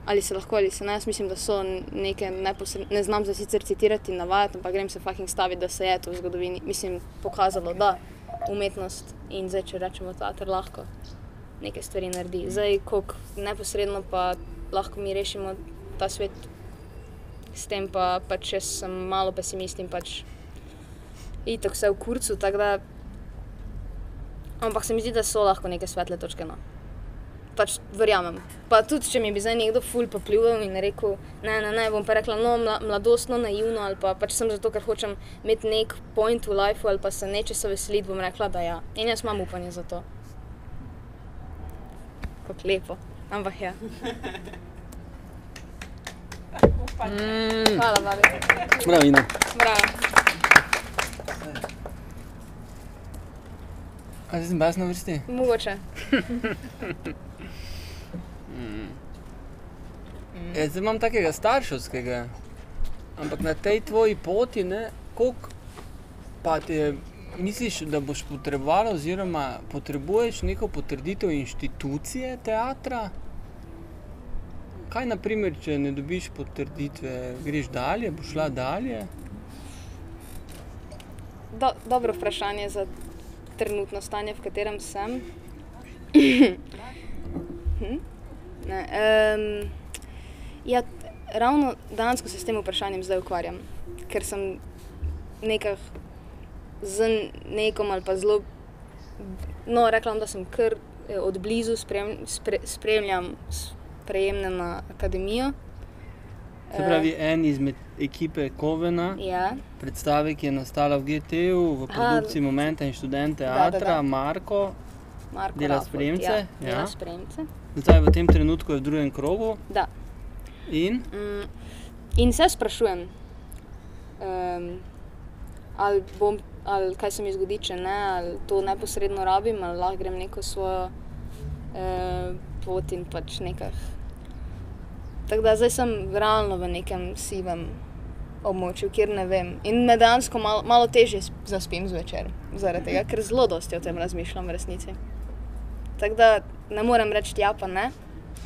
Speaker 1: ali se lahko ali se ne. Jaz mislim, da so neke neposredne, ne znam zdaj sicer citirati in navajati, ampak grem se fucking staviti, da se je to v zgodovini, mislim, pokazalo, da umetnost in zdaj, če rečemo teater, lahko neke stvari naredi. Zdaj, koliko neposredno pa lahko mi rešimo ta svet, s tem pa pač jaz sem malo pesimist in pač itak vse v kurcu, tako da. Ampak se mi zdi, da so lahko neke svetle točke. No. Pač verjamem. Pa tudi, če mi bi zdaj nekdo ful popljuval in rekel, ne, ne, ne, bom pa rekla, no, mla, mladostno, naivno, ali pa pač sem zato, ker hočem imeti nek point v lifeu ali pa se nečesa veseliti, bom rekla, da ja. In jaz imam upanje za to. Kako lepo. Ampak ja. [LAUGHS]
Speaker 2: Mm,
Speaker 1: Hvala, babi.
Speaker 2: Bravo, Ina.
Speaker 1: Bravo.
Speaker 2: A zdaj sem bas na vrsti?
Speaker 1: Mogoče. [LAUGHS]
Speaker 2: Ja, zdaj imam takega starševskega, ampak na tej tvoji poti, ne, koliko pa te misliš, da boš potrebovala, oziroma potrebuješ neko potrditev inštitucije teatra? Kaj, naprimer, če ne dobiš potrditve, greš dalje, boš šla dalje?
Speaker 1: Do, dobro vprašanje za trenutno stanje, v katerem sem. hm? ne, um, ja, ravno danes, ko se s tem vprašanjem zdaj ukvarjam, ker sem nekaj z nekom ali pa zelo, no, rekla bom, da sem kar eh, od blizu sprem, spre, spremljam sprejemne na akademijo.
Speaker 2: Se pravi, en izmed ekipe Kovena,
Speaker 1: Ja,
Speaker 2: predstave, ki je nastala v GT-u, v produkciji Momenta in študent
Speaker 1: Da, da,
Speaker 2: teatra,
Speaker 1: da.
Speaker 2: Marko,
Speaker 1: Marko
Speaker 2: Dela
Speaker 1: Rafold,
Speaker 2: spremce,
Speaker 1: Ja,
Speaker 2: ja.
Speaker 1: dela spremce.
Speaker 2: zdaj v tem trenutku je v drugem krogu.
Speaker 1: Da.
Speaker 2: In
Speaker 1: Mm, in se sprašujem, um, ali, bom, ali kaj se mi zgodi, če ne, ali to neposredno rabim, ali lahko grem neko svojo uh, pot in pač nekaj. Tako da zdaj sem realno v nekem sivem območju, kjer ne vem. In me dejansko malo, malo težje sp- zaspim zvečer, zaradi tega, ker zelo dosti o tem razmišljam v resnici. Tako da ne morem reči, ja, pa ne.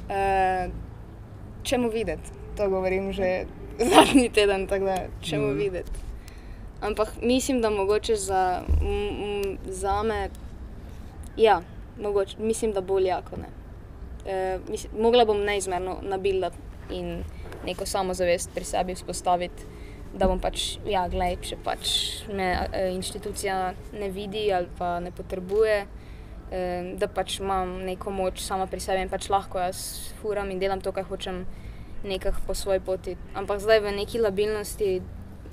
Speaker 1: E, čemu videti, to govorim že [LAUGHS] zadnji teden, tako da čemu mm. videti. Ampak mislim, da mogoče za, m, m, za me, ja, mogoče, mislim, da bolj jako ne. E, mislim, mogla bom neizmerno nabildati in neko samozavest pri sebi vzpostaviti, da bom pač, ja, gledaj, če pač me e, inštitucija ne vidi ali pa ne potrebuje, e, da pač imam neko moč sama pri sebi in pač lahko jaz furam in delam to, kar hočem, nekako po svoji poti. Ampak zdaj v neki labilnosti,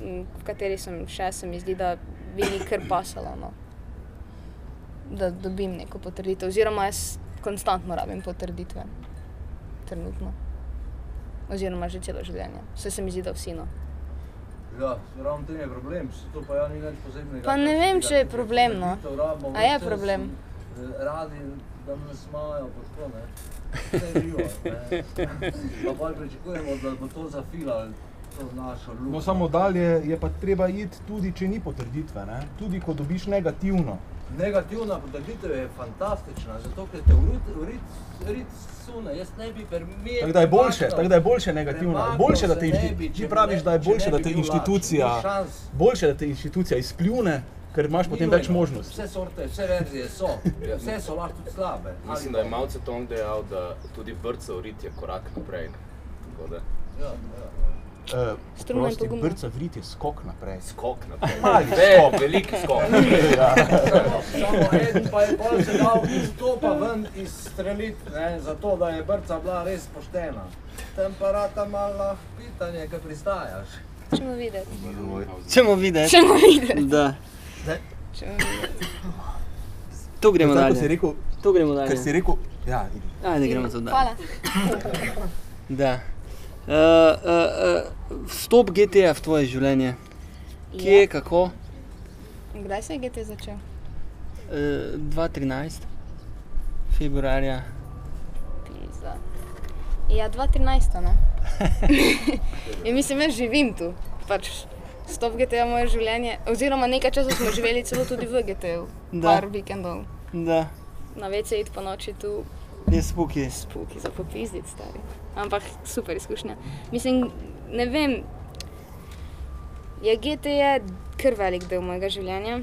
Speaker 1: v kateri sem še, se mi zdi, da bi mi kar pasalo. No. Da dobim neko potrditev, oziroma jaz konstantno rabim potrditve, trenutno. Oziroma že celo življenje. Vse se mi zdi, da vsi no.
Speaker 4: Ja, ravno to je problem, to pa ja ni nič posebnega.
Speaker 1: Pa ne vem, če je problem, no.
Speaker 4: Rabimo,
Speaker 1: A je
Speaker 4: vse
Speaker 1: problem?
Speaker 4: eh, Radi, da nas imajo, pa tako ne. Živo, ne. Pa pričakujemo, da bo to luč.
Speaker 6: No, samo dalje je pa treba iti tudi, če ni potrditve. Ne? Tudi, ko dobiš negativno.
Speaker 4: Negativna potrditev je fantastična, zato ker te urit, urit, urit sune. Jaz ne bi permiral.
Speaker 6: Tako da je boljše, tako da je boljše negativno. Boljše, da te, inšti- ti praviš, da je boljše, da te inštitucija, boljše, da te inštitucija izpljune, ker imaš potem več možnosti.
Speaker 4: Vse sorte, vse verzije so, vse so lahko tudi slabe.
Speaker 5: Mislim, da je Mao Zedong dejal, da tudi brca urit je korak naprej. Tako da
Speaker 4: Ja, ja.
Speaker 6: Uh,
Speaker 1: pogumno.
Speaker 6: brca vrit je skok naprej.
Speaker 5: skok naprej.
Speaker 6: Mali
Speaker 5: Ve-
Speaker 6: skok.
Speaker 5: Veliki skok. [LAUGHS]
Speaker 6: ja.
Speaker 4: Samo en pa je pol se dal izstopa ven iz strelit, ne, zato da je brca bila res poštena. Tam pa rata malo pitanje, ko pristajaš.
Speaker 1: Čemu videti?
Speaker 2: Čemo videti.
Speaker 1: Čemu videti?
Speaker 2: Da.
Speaker 1: Čemu videti?
Speaker 2: Tu gremo
Speaker 6: Tako si
Speaker 2: dalje.
Speaker 6: rekel,
Speaker 2: Tu gremo
Speaker 6: ker si
Speaker 2: dalje.
Speaker 6: rekel, ja, idi.
Speaker 2: Ajde, gremo tu dalje.
Speaker 1: Hvala.
Speaker 2: Da. Uh, uh, uh, vstop GTA v tvoje življenje. Kje,
Speaker 1: Ja.
Speaker 2: kako?
Speaker 1: Kdaj se je GT začel?
Speaker 2: Uh, 2013, februarja.
Speaker 1: Pizda. Ja, 2013, ne? [LAUGHS] ja, mislim, jaz živim tu. Pač stop GTA moje življenje. Oziroma nekaj časa smo živeli celo tudi v GT-ju.
Speaker 2: Da.
Speaker 1: Par vikendov.
Speaker 2: Da,
Speaker 1: Na vece iti po noči tu,
Speaker 2: je spuki.
Speaker 1: spuki za popizditi, stari. Ampak super izkušnja. Mislim, ne vem, je GT je kar velik del mojega življenja.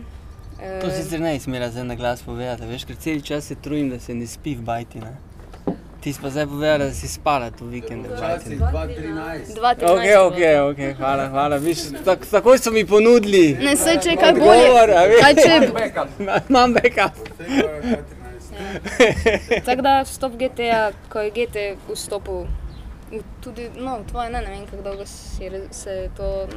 Speaker 1: Eh,
Speaker 2: To sicer ne smela zdaj na glas povedati, veš, ker cel čas se trudim, da se ne spi v bajti. Ne? Ti si pa zdaj povedala, da si spala tu vikende v bajti.
Speaker 3: Včasih 2-13.
Speaker 1: 2013
Speaker 2: Ok, ok, ok, hvala, hvala. Viš, tak, takoj so mi ponudili.
Speaker 1: Ne, saj če kaj bolje.
Speaker 2: Odgovor, a veš. Imam backup.
Speaker 1: Tako da vstop GTA, ko je GT vstopil, tudi no, tvoje, ne, ne vem, kako dolgo si se je to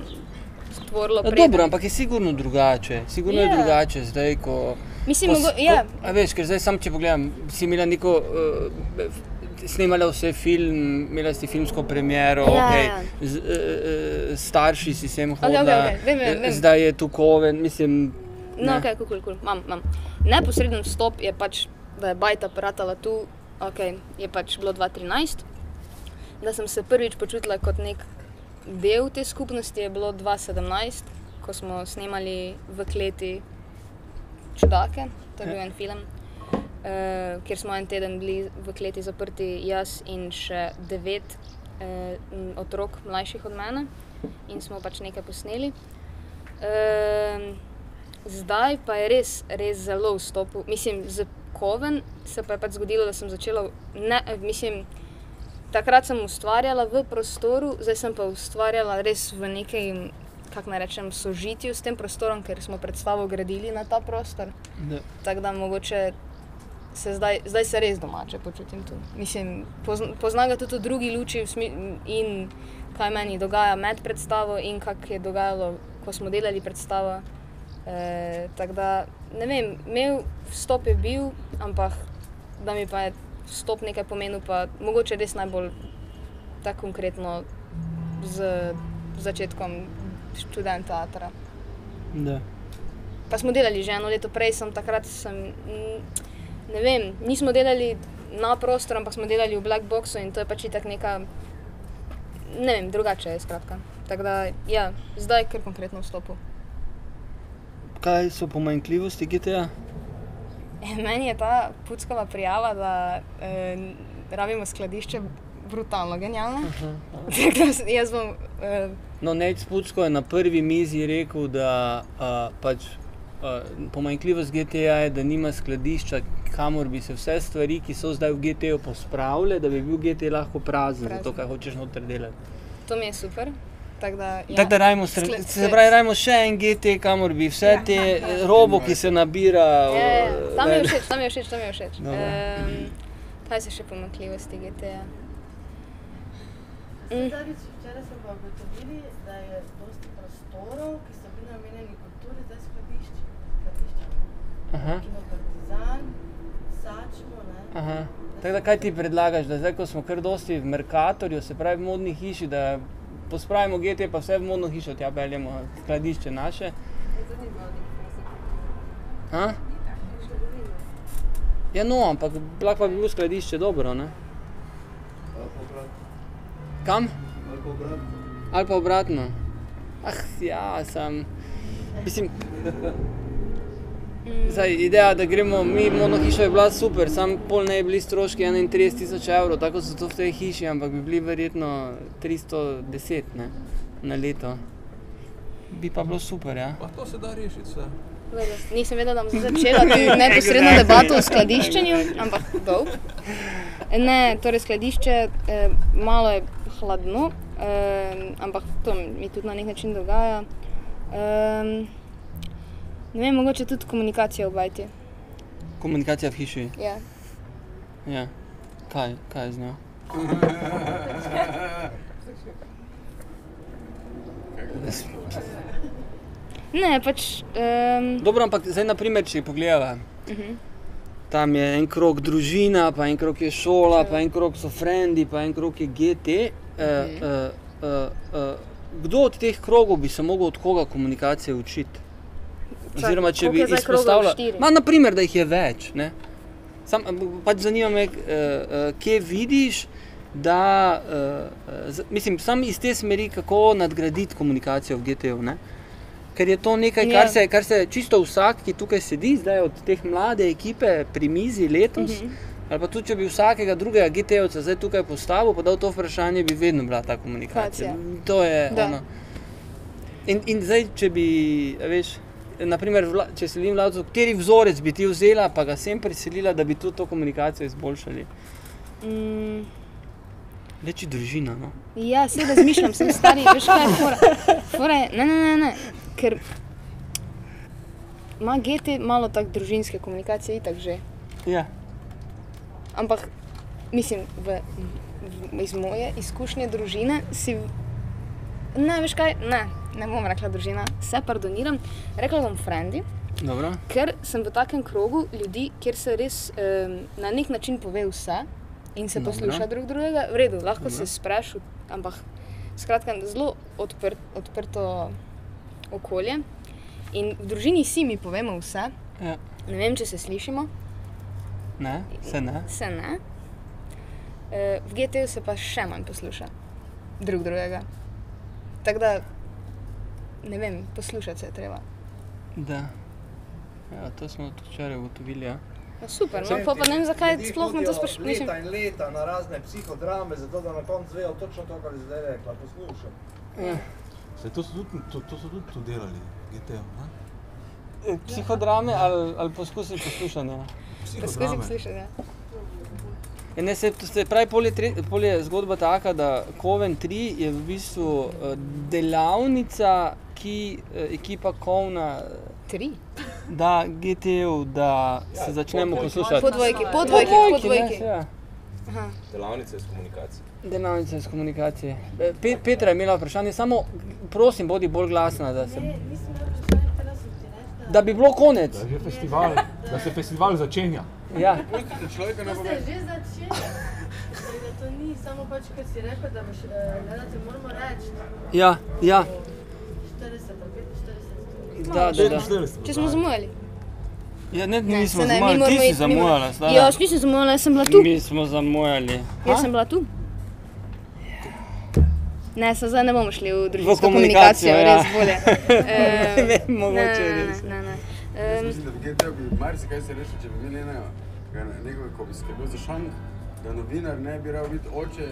Speaker 1: stvorilo.
Speaker 2: Ja, dobro, ampak je sigurno drugače. Sigurno je
Speaker 1: Ja.
Speaker 2: drugače zdaj, ko.
Speaker 1: Mislim,
Speaker 2: ko
Speaker 1: mogo, ja,
Speaker 2: ko- A veš, ker zdaj sam, če pogledam, si imela neko. Uh, Snemala vse film, imela si filmsko premiero,
Speaker 1: Ja,
Speaker 2: okay,
Speaker 1: ja.
Speaker 2: z, uh, starši si sem hodila,
Speaker 1: okej, vem, vem, vem.
Speaker 2: zdaj je tu koven, mislim.
Speaker 1: no,
Speaker 2: ne.
Speaker 1: ok, kul, kul, kul, imam, imam. Neposreden vstop je pač, da je bajta pratala tu, ok, je pač bilo 2013. Da sem se prvič počutila kot nek del te skupnosti, je bilo 2017, ko smo snemali v kleti Čudake, to je bil en film. Uh, kjer smo en teden bili v kleti zaprti, jaz in še devet uh, otrok, mlajših od mene, in smo pač nekaj posneli. Uh, zdaj pa je res, res zelo vstopil. Mislim, z Koven se pa je pač zgodilo, da sem začela, ne, mislim, takrat sem ustvarjala v prostoru, zdaj sem pa ustvarjala res v nekem, kako naj rečem, sožitju s tem prostorom, ker smo predstavo gradili na ta prostor.
Speaker 2: Da.
Speaker 1: Tako da mogoče se zdaj, zdaj se res domače počutim tu. Mislim, pozna, pozna ga tudi v drugi luči in kaj meni dogaja med predstavo in kak je dogajalo, ko smo delali predstavo. E, tako da, ne vem, imel vstop je bil, ampak da mi pa je vstop nekaj pomenil, pa mogoče res najbolj tako konkretno z začetkom študenta teatra.
Speaker 2: Da.
Speaker 1: Pa smo delali že eno leto prej, sem takrat, sem, ne vem, nismo delali na prostor, ampak smo delali v Black Boxu in to je pač itak neka, ne vem, drugače je skratka. Tako da, ja, zdaj kar konkretno vstopu.
Speaker 2: Kaj so pomanjkljivosti GTA?
Speaker 1: E, meni je ta puckava prijava, da e, rabimo skladišče brutalno genialna. [LAUGHS] Tako da s- jaz bom. E,
Speaker 2: No, Nec Pucko je na prvi mizi rekel, da uh, pač, uh, pomanjkljivost GTA je, da nima skladišča, kamor bi se vse stvari, ki so zdaj v GT-ju pospravile, da bi bil GT lahko prazen,
Speaker 1: Prazen.
Speaker 2: zato kaj hočeš noter delati.
Speaker 1: to mi je super. Tako da, ja.
Speaker 2: Tako da rajmo, se
Speaker 1: skle-
Speaker 2: pravi, rajmo še en GT, kamor bi vse
Speaker 1: Ja.
Speaker 2: te eh, robo, ki se nabira.
Speaker 1: Ja, ja,
Speaker 2: eh,
Speaker 1: tam mi je všeč, tam mi je všeč, tam je všeč.
Speaker 2: Dobro.
Speaker 1: Um, kaj so še pomanjkljivosti GTA? Mm.
Speaker 9: Zadnjič, včeraj smo pa ugotovili, da je dosti prostorov, ki so bili namenjeni kulturi, zdaj skladišči. Kino Partizan, Sačmo, ne.
Speaker 2: Aha. Tako da kaj ti predlagaš, da zdaj, ko smo kar dosti v Merkatorju, se pravi v modni hiši, da pospravimo GT, pa vse v modno hišo tja peljemo, skladišče naše. Ha? Ja, no, ampak lahko pa bi bilo skladišče dobro, ne? Kam? Ali pa obratno. Ah, ja, sem. Mislim, Zdaj, ideja, da gremo mi v modno hišo, je bila super, sam pol ne bi bili stroški 31 tisoč evrov, tako so to v tej hiši, ampak bi bili verjetno 310 ne, na leto. Bi pa bilo super, ja.
Speaker 6: Pa to se da rešiti vse.
Speaker 1: Nisem vedela, da bom začela neposredno debato o skladiščenju, ampak dolg. Ne, torej skladišče, eh, malo je hladno, eh, ampak to mi tudi na nek način dogaja. Eh, ne vem, mogoče tudi komunikacija obajti.
Speaker 2: Komunikacija v hiši.
Speaker 1: Ja.
Speaker 2: Ja. Kaj, kaj je z njo?
Speaker 1: Ne, pač. Um,
Speaker 2: Dobro, ampak zdaj, naprimer, če pogledamo,
Speaker 1: uh -huh.
Speaker 2: tam je en krok družina, pa en krok je šola, pa en krok so frendi, pa en krok je GT. Uh, uh, uh, uh, kdo od teh krogov bi se mogel od koga komunikacije učiti? Oziroma, če bi izpostavila? Ma, naprimer, da jih je več. Ne? Sam, pač zanima me, uh, uh, kje vidiš, da, uh, mislim, sam iz te smeri, kako nadgraditi komunikacijo v GT-ju. ne. Ker je to nekaj, kar,
Speaker 1: Ja.
Speaker 2: se, kar se čisto vsak, ki tukaj sedi, zdaj od te mlade ekipe pri mizi letos,
Speaker 1: Mhm.
Speaker 2: ali pa tudi če bi vsakega drugega GT-ovca zdaj tukaj postavil, pa dal to vprašanje, bi vedno bila ta komunikacija.
Speaker 1: Komunikacija.
Speaker 2: To je. In, in zdaj, če bi, veš, naprimer, vla, če sledim vladcu, kateri vzorec bi ti vzela, pa ga sem preselila, da bi tudi to komunikacijo izboljšali.
Speaker 1: mm,
Speaker 2: Reči družina. No.
Speaker 1: Ja, se razmišljam, sem stari, veš kaj je fora. fora je, ne, ne, ne, ne, ker ima GT malo tak družinske komunikacije, itak že.
Speaker 2: Ja.
Speaker 1: Ampak, mislim, v, v, iz moje izkušnje družine si. Ne, veš kaj, ne, ne bom rekla družina, se pardoniram, rekla bom frendi,
Speaker 2: Dobro.
Speaker 1: ker sem v takem krogu ljudi, kjer se res um, na nek način pove vse in se
Speaker 2: Dobro.
Speaker 1: posluša drug drugega, v redu, lahko
Speaker 2: Dobro.
Speaker 1: se sprašu, ampak skratka, zelo odprt, odprto okolje. In v družini vsi mi povemo vse,
Speaker 2: Ja.
Speaker 1: ne vem, če se slišimo,
Speaker 2: Ne, se ne.
Speaker 1: se ne. E, v GT-ju se pa še manj posluša drug drugega. Tako da, ne vem, poslušati se je treba.
Speaker 2: Da. Ja, to smo tudi včeraj ugotovili. Ja.
Speaker 1: No, super, no, pa, pa ne vem, zakaj sploh me to
Speaker 3: hodijo
Speaker 1: sprašuje.
Speaker 3: Leta in leta na razne psihodrame, zato da na koncu vejo točno to, kar je zdaj rekla. Poslušam.
Speaker 6: Se to so tudi, to, to so tudi tu delali, GT-jo, ne?
Speaker 2: E, Psihodrame ali, ali poskusi poslušanja?
Speaker 1: Poskusi poslušati. Ja.
Speaker 2: Ja, ne, se, se pravi, pol je, tre, pol je zgodba taka, da Koven 3 je v bistvu eh, delavnica, ki eh, ekipa Kovna
Speaker 1: Tri.
Speaker 2: da GT-ju, da se začnemo poslušati.
Speaker 1: Po dvojki, po dvojki, po dvojki.
Speaker 2: ja.
Speaker 5: Delavnice iz komunikacije.
Speaker 2: Delavnica iz komunikacije. E, Pe, Petra je imela vprašanje, samo prosim, bodi bolj glasna, da, se,
Speaker 9: Ne, da...
Speaker 2: bi bilo konec.
Speaker 6: Da festival, da se festival začenja.
Speaker 2: Ja.
Speaker 6: Človeka
Speaker 9: To se je že da to ni samo pač, ker si rekel, da boš eh, gledalcem moramo reči
Speaker 2: Ja, ja,
Speaker 9: 40 ali 45
Speaker 2: da, da, da.
Speaker 6: 45.
Speaker 1: Če smo zamujali.
Speaker 2: Ja, ne,
Speaker 1: Ne,
Speaker 2: nismo
Speaker 1: se ne, mi
Speaker 2: zamujali, ti si zamujala, stara.
Speaker 1: Jaz nisem zamujala, jaz sem bila tu.
Speaker 2: Mi smo zamujali.
Speaker 1: Jaz sem bila tu. Ne, so zdaj ne bomo šli v družinsko
Speaker 2: komunikacijo,
Speaker 1: komunikacijo,
Speaker 2: ja.
Speaker 1: res bolje. [LAUGHS] Eh,
Speaker 2: Ne vem, mogoče
Speaker 1: ne, ne,
Speaker 2: res.
Speaker 1: Ne, ne.
Speaker 10: Jaz
Speaker 1: Em,
Speaker 10: mislim, da bi GTO bi marsikaj se rešil, če bi imeli enega, ga- nekoga, ko bi skrbel za šank, da novinar ne bi rad biti oče,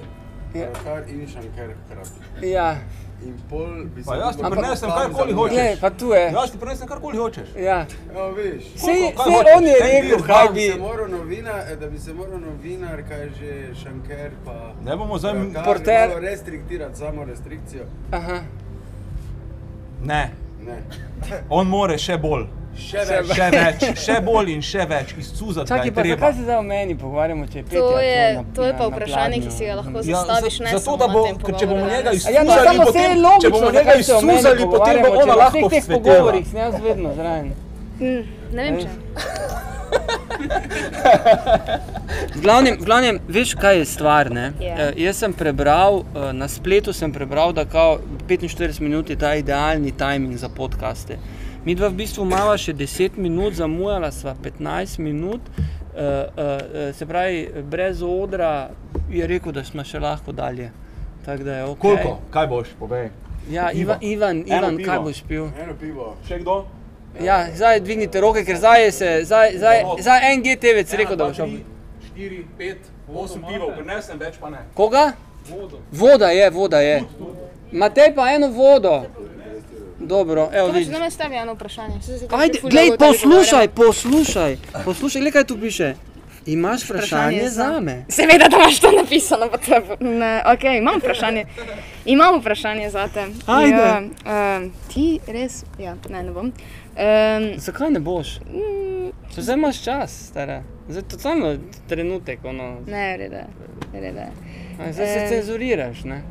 Speaker 2: Ja.
Speaker 10: kar in šanker hkrati.
Speaker 2: Ja,
Speaker 10: In pol bi se lahko
Speaker 6: prinesem
Speaker 10: postavil
Speaker 6: karkoli hočeš.
Speaker 2: Glej, pa tu je.
Speaker 6: Jaz ti prinesem karkoli hočeš.
Speaker 2: Ja.
Speaker 10: Ja, veš.
Speaker 2: Sej,
Speaker 6: Koliko?
Speaker 2: Sej on je rekel, kaj
Speaker 10: Da
Speaker 2: bi.
Speaker 10: bi se moral novinar, eh, da bi se moral novinar, kaj že šanker pa...
Speaker 6: Ne bomo zdaj
Speaker 10: Kar
Speaker 2: Porter.
Speaker 10: restriktirati, samo restrikcijo.
Speaker 2: Aha.
Speaker 6: Ne,
Speaker 10: Ne.
Speaker 6: on more še bolj.
Speaker 10: Še več.
Speaker 6: Še več, še bolj in še več, izcuzati
Speaker 2: Čakaj, pa zakaj se zdaj o meni pogovarjamo, če je Petja
Speaker 1: To je,
Speaker 2: na-
Speaker 1: to je
Speaker 2: na-
Speaker 1: pa
Speaker 2: na
Speaker 1: vprašanje, ki
Speaker 2: pladnju?
Speaker 1: si ga lahko
Speaker 6: Ja,
Speaker 1: zastaviš,
Speaker 6: za-
Speaker 1: ne
Speaker 6: zato, da
Speaker 1: na
Speaker 6: bo, ker če bomo njega.
Speaker 2: A Ja, no,
Speaker 6: potem, če
Speaker 2: logično,
Speaker 6: bomo
Speaker 2: zakaj
Speaker 6: njega izsuzali, potem bo ona
Speaker 2: če v
Speaker 6: lahko
Speaker 2: vseh teh pogovorih sem jaz vedno zraven.
Speaker 1: Mm, Ne vem, če.
Speaker 2: V glavnem, v glavnem, veš, kaj je stvar. Ne?
Speaker 1: Ja.
Speaker 2: Eh, jaz sem prebral, eh, na spletu sem prebral, da kao 45 minut je ta idealni timing za podkaste. Mi dva v bistvu imamo še 10 minut, zamujala sva 15 minut, eh, eh, se pravi, brez odra je rekel, da smo še lahko dalje. Tako da je ok.
Speaker 6: Koliko? Kaj boš, povej.
Speaker 2: Ja. Ivan, Ivan, Ivan kaj boš pil?
Speaker 10: Eno pivo.
Speaker 6: Še kdo?
Speaker 2: Ja, zdaj dvignite roke, ker zdaj je se, zdaj, zdaj, zdaj en GTV rekel, da bo šel.
Speaker 6: 4, 5, 8 pivov, prinesem več pa ne.
Speaker 2: Koga? Voda je, voda je. Matej pa eno vodo. Dobro, evo vidiš.
Speaker 1: da me stavi eno vprašanje.
Speaker 2: Ajde, glej,
Speaker 1: tebi
Speaker 2: poslušaj, poslušaj, poslušaj, glej kaj tu piše. Imaš vprašanje
Speaker 1: Vprašanje za-
Speaker 2: me?
Speaker 1: Seveda, da imaš to napisano, to je. Ne, ok, imam vprašanje. Imam vprašanje za te.
Speaker 2: Ajde.
Speaker 1: Ja, um, ti res, ja, ne, ne bom. Um,
Speaker 2: Zakaj ne boš?
Speaker 1: mm,
Speaker 2: Če zdaj imaš čas, stara. Zdaj je totalno trenutek, ono.
Speaker 1: ne, reda, reda.
Speaker 2: Zdaj se
Speaker 1: Eh.
Speaker 2: cenzuriraš, ne?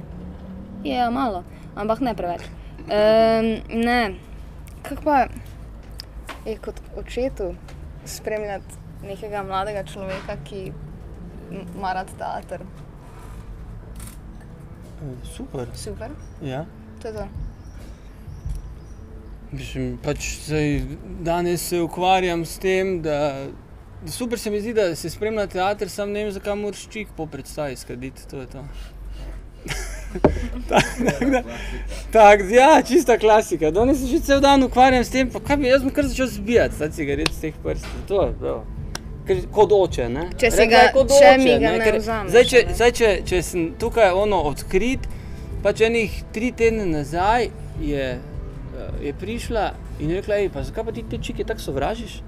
Speaker 1: Ja, malo, ampak ne preveč. Um, ne, kako pa je kot očetu spremljati nekega mladega človeka, ki ima rad teater?
Speaker 2: Super.
Speaker 1: Super,
Speaker 2: Ja.
Speaker 1: to je to.
Speaker 2: Mislim, pač zdaj, danes se ukvarjam s tem, da da super se mi zdi, da se spremlja teater, sam ne vem, zakaj moraš čik po predstavi skaditi, to je to. [LAUGHS] Tako da- Tako, ja, čista klasika. Danes se že cel dan ukvarjam s tem, pa kaj bi jaz bom kar začel zbijati, ta cigaret z teh prstov. To je to. Ker, kot oče, ne?
Speaker 1: Če
Speaker 2: Rekla
Speaker 1: ga-
Speaker 2: kot
Speaker 1: če
Speaker 2: oče,
Speaker 1: mi ga ne
Speaker 2: ker
Speaker 1: vzameš,
Speaker 2: Zdaj, če,
Speaker 1: ne.
Speaker 2: zdaj če, če sem tukaj ono odkrit, pač enih tri tedne nazaj je, eh, je prišla in rekla, ej, pa zakaj pa ti te čike tako sovražiš?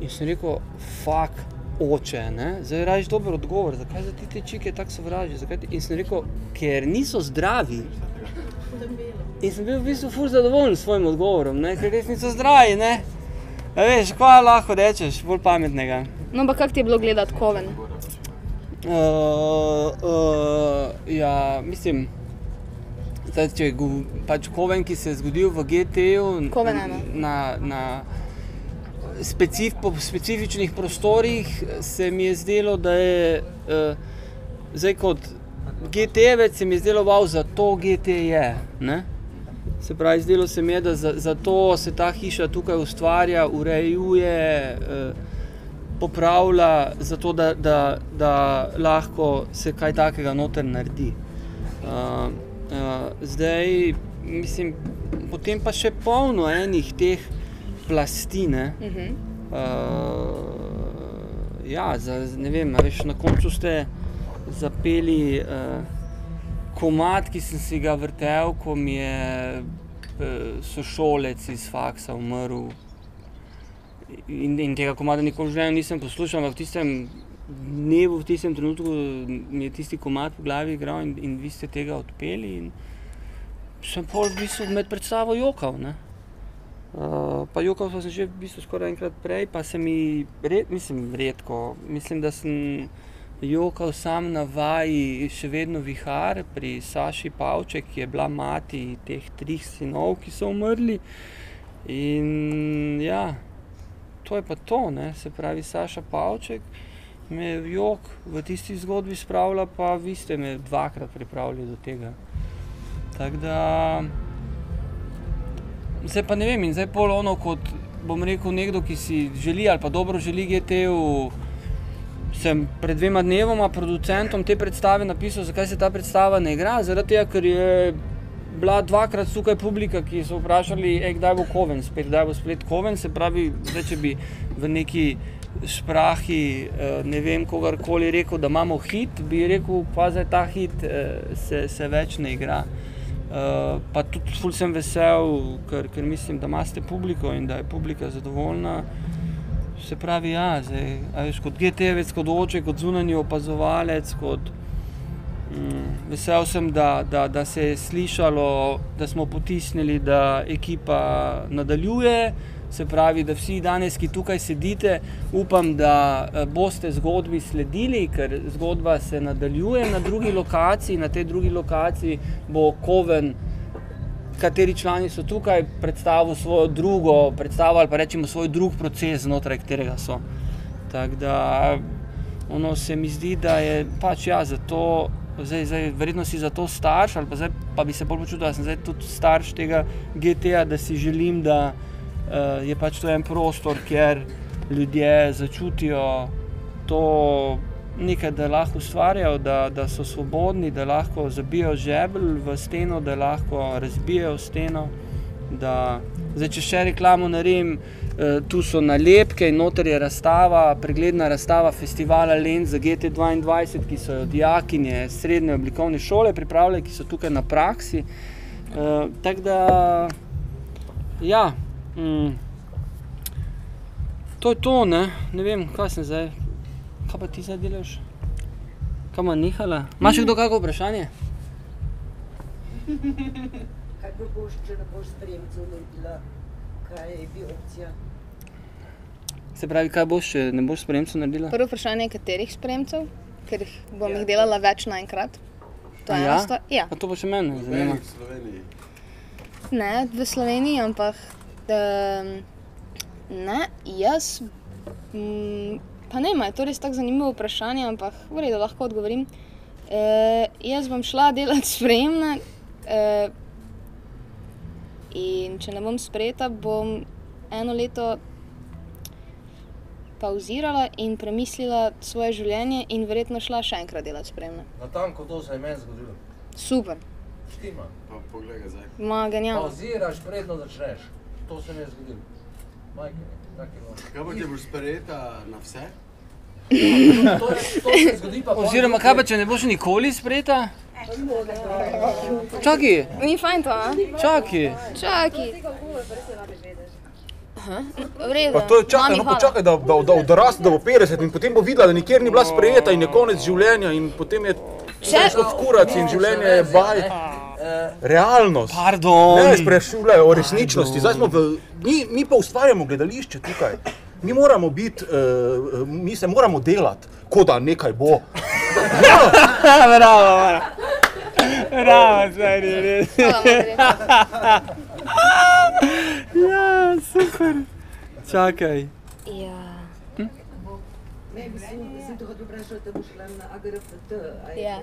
Speaker 2: In sem rekel, fuck, oče, ne? zdaj rajiš dober odgovor, zakaj za ti te čike tako sovražiš? In sem rekel, ker niso zdravi. In sem bil v bistvu ful zadovoljen s svojim odgovorom, ne? ker res niso zdravi. Ne? A veš, kaj lahko rečeš, bolj pametnega.
Speaker 1: No, pa kako ti je bilo gledati koven?
Speaker 2: Uh, uh, ja, mislim, zdaj, če go, pač Koven, ki se je zgodil v GT-ju
Speaker 1: ena.
Speaker 2: na, na specif, po specifičnih prostorih, se mi je zdelo, da je uh, zdaj kot GT-jevec, se mi je zdelo, wow, za to GT je. Ne? Se pravi, zdelo se mi je, da za, zato se ta hiša tukaj ustvarja, urejuje. Uh, popravlja, zato da, da, da lahko se kaj takega noter naredi. Uh, uh, zdaj, mislim, potem pa še polno enih teh plasti. Ne?
Speaker 1: Uh -huh.
Speaker 2: Uh, ja, za, ne vem, veš, na koncu ste zapeli uh, komat, ki sem si ga vrtel, ko mi je uh, sošolec iz faksa umrl. In, in tega komada nikoli v življenju nisem poslušal, ampak v tistem dnevu, v tistem trenutku mi je tisti komad v glavi igral in, in vi ste tega odpeli. In sem pol v bistvu med predstavo jokal. Ne? Uh, pa jokal sem že v bistvu skoraj enkrat prej, pa se mi, red, mislim, redko, mislim, da sem jokal sam na vaji, še vedno vihar pri Saši Pavček, ki je bila mati teh treh sinov, ki so umrli. In ja, to je pa to, ne? se pravi, Saša Pavček me je jok v tisti zgodbi spravila, pa vi ste me dvakrat pripravili do tega. Tako da, zdaj pa ne vem, in zdaj pol ono kot bom rekel nekdo, ki si želi ali pa dobro želi GT-u, sem pred dvema dnevoma producentom te predstave napisal, zakaj se ta predstava ne igra. Zaradi tega, ker je bila dvakrat tukaj publika, ki so vprašali, e, kdaj bo Koven, spet, kdaj bo spet Koven. Se pravi, zdaj, če bi v neki šprahi, eh, ne vem, kogarkoli rekel, da imamo hit, bi rekel, pa zdaj ta hit eh, se, se več ne igra. Uh, pa tudi ful sem vesel, ker, ker mislim, da imate publiko in da je publika zadovoljna. Se pravi, ja, zdaj, veš, kot GT-vec, kot oče, kot zunanji opazovalec, kot mm, vesel sem, da, da, da se je slišalo, da smo potisnili, da ekipa nadaljuje. Se pravi, da vsi danes, ki tukaj sedite, upam, da eh, boste zgodbi sledili, ker zgodba se nadaljuje na drugi lokaciji. Na tej drugi lokaciji bo Koven, kateri člani so tukaj, predstavil svojo drugo predstavo ali pa rečemo svoj drug proces, znotraj katerega so. Tako da ono se mi zdi, da je pač ja, zato. Zdaj, zdaj, verjetno si za to starš, ali pa, zdaj, pa bi se bolj počutil, da sem tudi starš tega GTA, da si želim, da uh, je pač to en prostor, kjer ljudje začutijo to nekaj, da lahko ustvarjajo, da, da so svobodni, da lahko zabijajo žebelj v steno, da lahko razbijajo steno. Da, zdaj, če še reklamo naredim, eh, tu so nalepke in noter je razstava, pregledna razstava festivala Lens za GT2, ki so jo dijakinje srednje oblikovne šole pripravljali, ki so tukaj na praksi. Eh, Tako da, ja, to je to, ne, ne vem, kaj sem zdaj, kaj pa ti zdaj delaš? Kaj ima nehala? Imaš še kdo kakšno vprašanje? [LAUGHS]
Speaker 11: Kaj pa boš, če ne boš spremcev naredila? Kaj bi opcija?
Speaker 2: Se pravi, kaj boš, če ne boš spremcev naredila?
Speaker 1: Prvo vprašanje je, katerih spremcev, ker jih bom jih delala več naenkrat. To je ena stvar. Ja.
Speaker 2: A to pa še mene zanima.
Speaker 10: v Sloveniji.
Speaker 1: Ne, v Sloveniji, ampak ne, jaz. Mm, pa ne, je to res tako zanimivo vprašanje, ampak v redu, lahko odgovorim. E, jaz bom šla delati spremne. E, in če ne bom sprejeta, bom eno leto pauzirala in premislila svoje življenje, in verjetno šla še enkrat delati spremne.
Speaker 4: Na tanko to se je meni zgodilo.
Speaker 1: Super,
Speaker 4: Štima.
Speaker 10: Pa poglej zdaj.
Speaker 1: ma genialno.
Speaker 4: Pauziraš, predno začneš. To se je bilo.
Speaker 10: Kaj pa če boš sprejeta na vse?
Speaker 4: To, je, to se zgodi pa pol
Speaker 2: Oziroma, kaj pa če ne boš nikoli sprejeta? Čakaj,
Speaker 1: Ni fajn to, a?
Speaker 2: čakaj.
Speaker 1: Čakaj. Aha, v redu.
Speaker 6: Pa to je čakaj,
Speaker 1: Mami,
Speaker 6: no
Speaker 1: hvala.
Speaker 6: počakaj, da, da, da odraste, da bo 50 in potem bo videla, da nikjer ni bila sprejeta in je konec življenja in potem je vse šlo v kurac in življenje je baj. Realnost.
Speaker 2: Pardon.
Speaker 6: Ne sprašujejo o resničnosti. Zdaj smo v, mi, mi pa ustvarjamo gledališče tukaj. Mi moramo biti, uh, mi se moramo delati, kot da nekaj bo. [LAUGHS]
Speaker 2: Bravo, bravo. Bravo, zdaj je res. [LAUGHS] Ja, super. Čakaj.
Speaker 1: Ja.
Speaker 11: Ne, mislim, sem te hotel vprašati, da boš šla na AGRFT.
Speaker 1: Ja.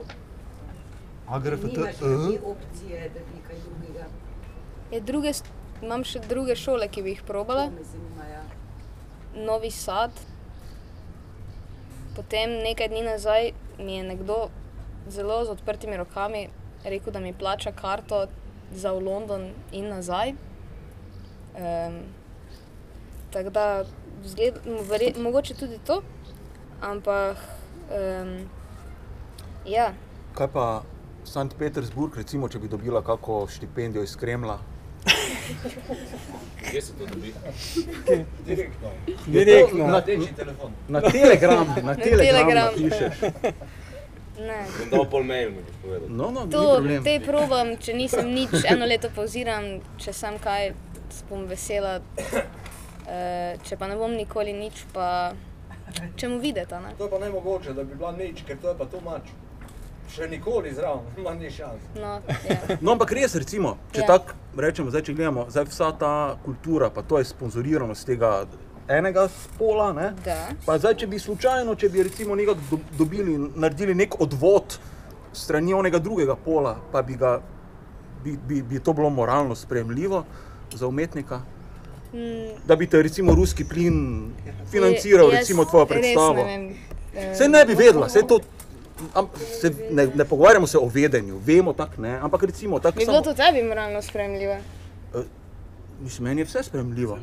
Speaker 11: To-
Speaker 6: AGRFT,
Speaker 11: Nimaš
Speaker 6: eh?
Speaker 11: neke opcije, da bi kaj drugega.
Speaker 1: Je druge, s- imam še druge šole, ki bi jih probala.
Speaker 11: Zanima, ja.
Speaker 1: Novi Sad. Potem nekaj dni nazaj mi je nekdo zelo z odprtimi rokami rekel, da mi plača karto za v London in nazaj. Um, tako da, zgled, verje, mogoče tudi to, ampak um, ja,
Speaker 6: Kaj pa Sankt Petersburg, recimo, če bi dobila kakšno štipendijo iz Kremla?
Speaker 5: Kje se to dobi?
Speaker 4: Direktno.
Speaker 2: Direktno.
Speaker 4: Na telefon.
Speaker 6: Na Telegram, na Telegram
Speaker 1: Telegram.
Speaker 6: napišeš.
Speaker 1: ne.
Speaker 5: Dal pol mail, mi boš povedal.
Speaker 6: No, no, ni
Speaker 1: To, te probam, če nisem nič, eno leto pauziram, če sem kaj, bom vesela. Uh, če pa ne bom nikoli nič, pa če mu videti. Ne?
Speaker 4: To je pa nemogoče, da bi bila nič, ker to je pa tu mač. Še nikoli zraven, [LAUGHS] ima ni šans.
Speaker 1: No, ja.
Speaker 6: No, ampak res, recimo, če
Speaker 1: Ja.
Speaker 6: ja. tako rečemo, zdaj, če gledamo, zdaj vsa ta kultura, pa to je sponzorirano z tega enega spola, ne?
Speaker 1: Da.
Speaker 6: Pa zdaj, če bi slučajno, če bi recimo nekako do, dobili, naredili nek odvod strani onega drugega pola, pa bi, ga, bi, bi, bi to bilo moralno sprejemljivo za umetnika.
Speaker 1: Mm,
Speaker 6: Da bi te recimo ruski plin financiral,
Speaker 1: jaz
Speaker 6: recimo tvojo predstavo.
Speaker 1: ne vem.
Speaker 6: Se ne bi vedela, se to. Am, se ne, ne pogovarjamo se o vedenju, vemo tako ne, ampak recimo tako
Speaker 1: Bi bilo to tebi moralno spremljivo?
Speaker 6: Mislim, meni je vse spremljivo.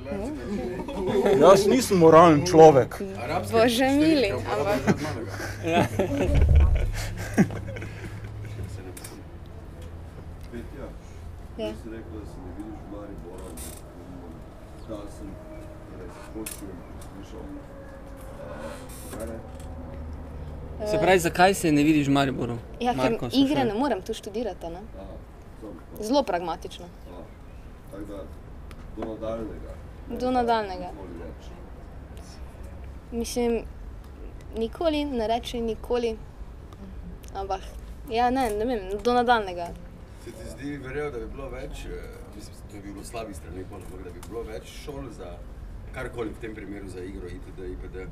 Speaker 6: Jaz nisem moralen človek.
Speaker 1: Bože mili, ampak
Speaker 2: Ja.
Speaker 12: Da sem torej, poslušal, slišal. Uh?
Speaker 2: Se pravi, zakaj se ne vidiš v Mariboru?
Speaker 1: ja, ker
Speaker 2: Marko,
Speaker 1: igre ne morem tu študirati. Ne? Zelo pragmatično.
Speaker 12: Tako da, do nadaljnega.
Speaker 1: Do nadaljnega. Mislim, nikoli ne reči nikoli. Ampak, ja, ne, ne vem, do nadaljnega.
Speaker 10: Se ti zdi verjel, da bi bilo več, eh, mislim, da bi bilo slabih strani, ampak da bi bilo več šol za karkoli v tem primeru za igro, itd., itd.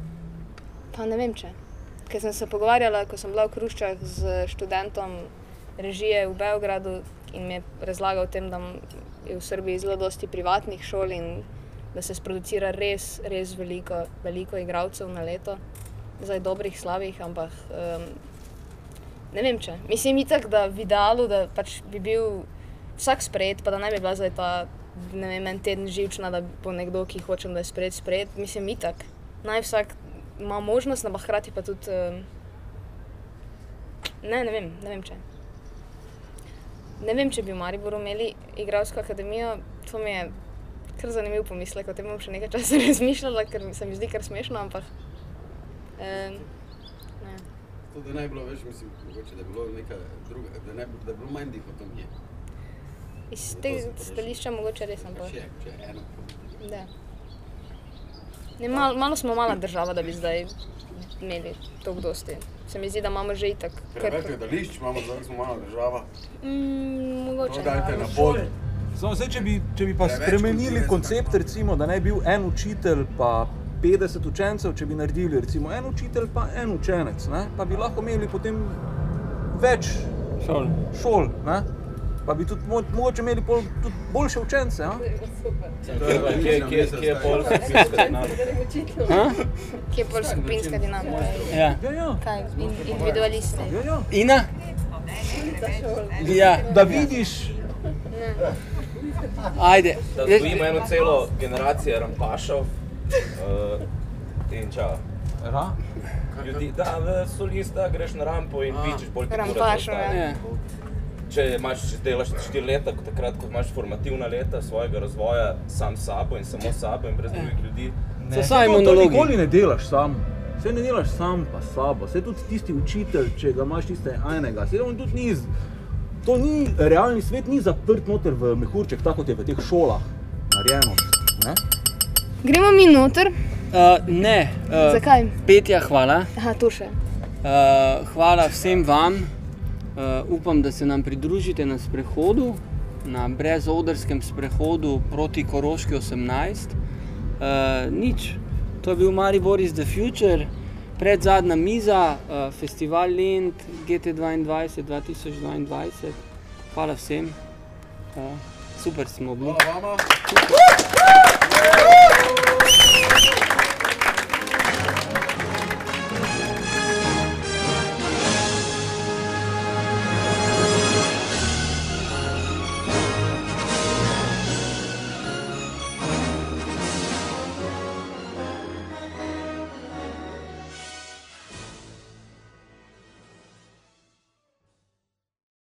Speaker 1: Pa ne vem če. Ker sem se pogovarjala, ko sem bila v Kruščah z študentom režije v Beogradu in mi je razlagal o tem, da je v Srbiji zelo dosti privatnih šol in da se sproducira res, res veliko, veliko igralcev na leto. Zdaj dobrih, slabih, ampak um, ne vem če. Mislim itak, da v idealu, da pač bi bil vsak sprejet, pa da ne bi bila zdaj ta, ne vem, en teden živčna, da bo nekdo, ki hočem, da je sprejet, sprejet. Mislim itak. Naj vsak ima možnost, ampak hkrati pa tudi. Um, ne, ne vem, ne vem če. Ne vem, če bi v Mariboru imeli igralsko akademijo, to mi je kar zanimiv pomislek, o tem bom še nekaj časa [LAUGHS] razmišljala, ker se mi zdi kar smešno, ampak. Um, ne.
Speaker 10: To, da ne bi bilo več, mislim, mogoče, da bi bilo neka druga, da, ne, da bi bilo manj dihotomije.
Speaker 1: Iz tega stališča mogoče res
Speaker 10: Pa
Speaker 1: bolj.
Speaker 10: še, če je eno.
Speaker 1: Da. Ne, malo, malo smo mala država, da bi zdaj imeli toliko dosti. Se mi zdi, da imamo že itak.
Speaker 10: Preveč gledališč imamo, zdaj smo mala država.
Speaker 1: Mm, mogoče.
Speaker 10: To dajte na pod.
Speaker 6: Samo zdaj, če bi, če bi pa
Speaker 10: Preveč
Speaker 6: spremenili koncept, recimo, da ne bi bil en učitelj pa 50 učencev, če bi naredili recimo en učitelj pa en učenec, ne? pa bi lahko imeli potem več
Speaker 2: šol.
Speaker 6: šol ne? Pa bi tudi mo mogoče imeli pol, tudi boljše učence. a?
Speaker 5: Kje- kje- kje je pol skupinska dinamika?
Speaker 1: Kje je pol skupinska dinamika?
Speaker 2: Ja.
Speaker 6: Ja, ja.
Speaker 1: Kaj, in, individualisti?
Speaker 6: Ja, ja.
Speaker 2: Ina? Ja.
Speaker 6: Da vidiš,
Speaker 2: Ajde.
Speaker 5: Da vzgojimo eno celo generacijo rampašov uh, in čau.
Speaker 6: Ra?
Speaker 5: Ljudi, da, v solista greš na rampo in pičeš bolj moraš
Speaker 1: Rampašov, ja.
Speaker 5: Če imaš, če delaš 4 leta, kot takrat, ko imaš formativna leta svojega razvoja sam s sabo in samo s sabo in brez drugih ljudi.
Speaker 6: Ne, to- To
Speaker 2: monologi.
Speaker 6: nikoli ne delaš sam. Vse ne delaš sam, pa sabo. Vse tudi tisti učitelj, če ga imaš tiste enega. Vse on tudi ni. To ni realni svet, ni zaprt noter v mehurček, tako kot je v teh šolah narejeno. Ne?
Speaker 1: Gremo mi noter.
Speaker 2: Uh, ne. Uh,
Speaker 1: Zakaj?
Speaker 2: Petja, hvala.
Speaker 1: Aha, to še.
Speaker 2: Uh, hvala vsem vam. Uh, upam, da se nam pridružite na sprehodu, na brezodrskem sprehodu proti Koroški 18. Uh, nič, to je bil Maribor is the future, pred zadnja miza, uh, festival Lend GT22 2022. Hvala vsem, uh, super smo bili.
Speaker 10: Hvala vama.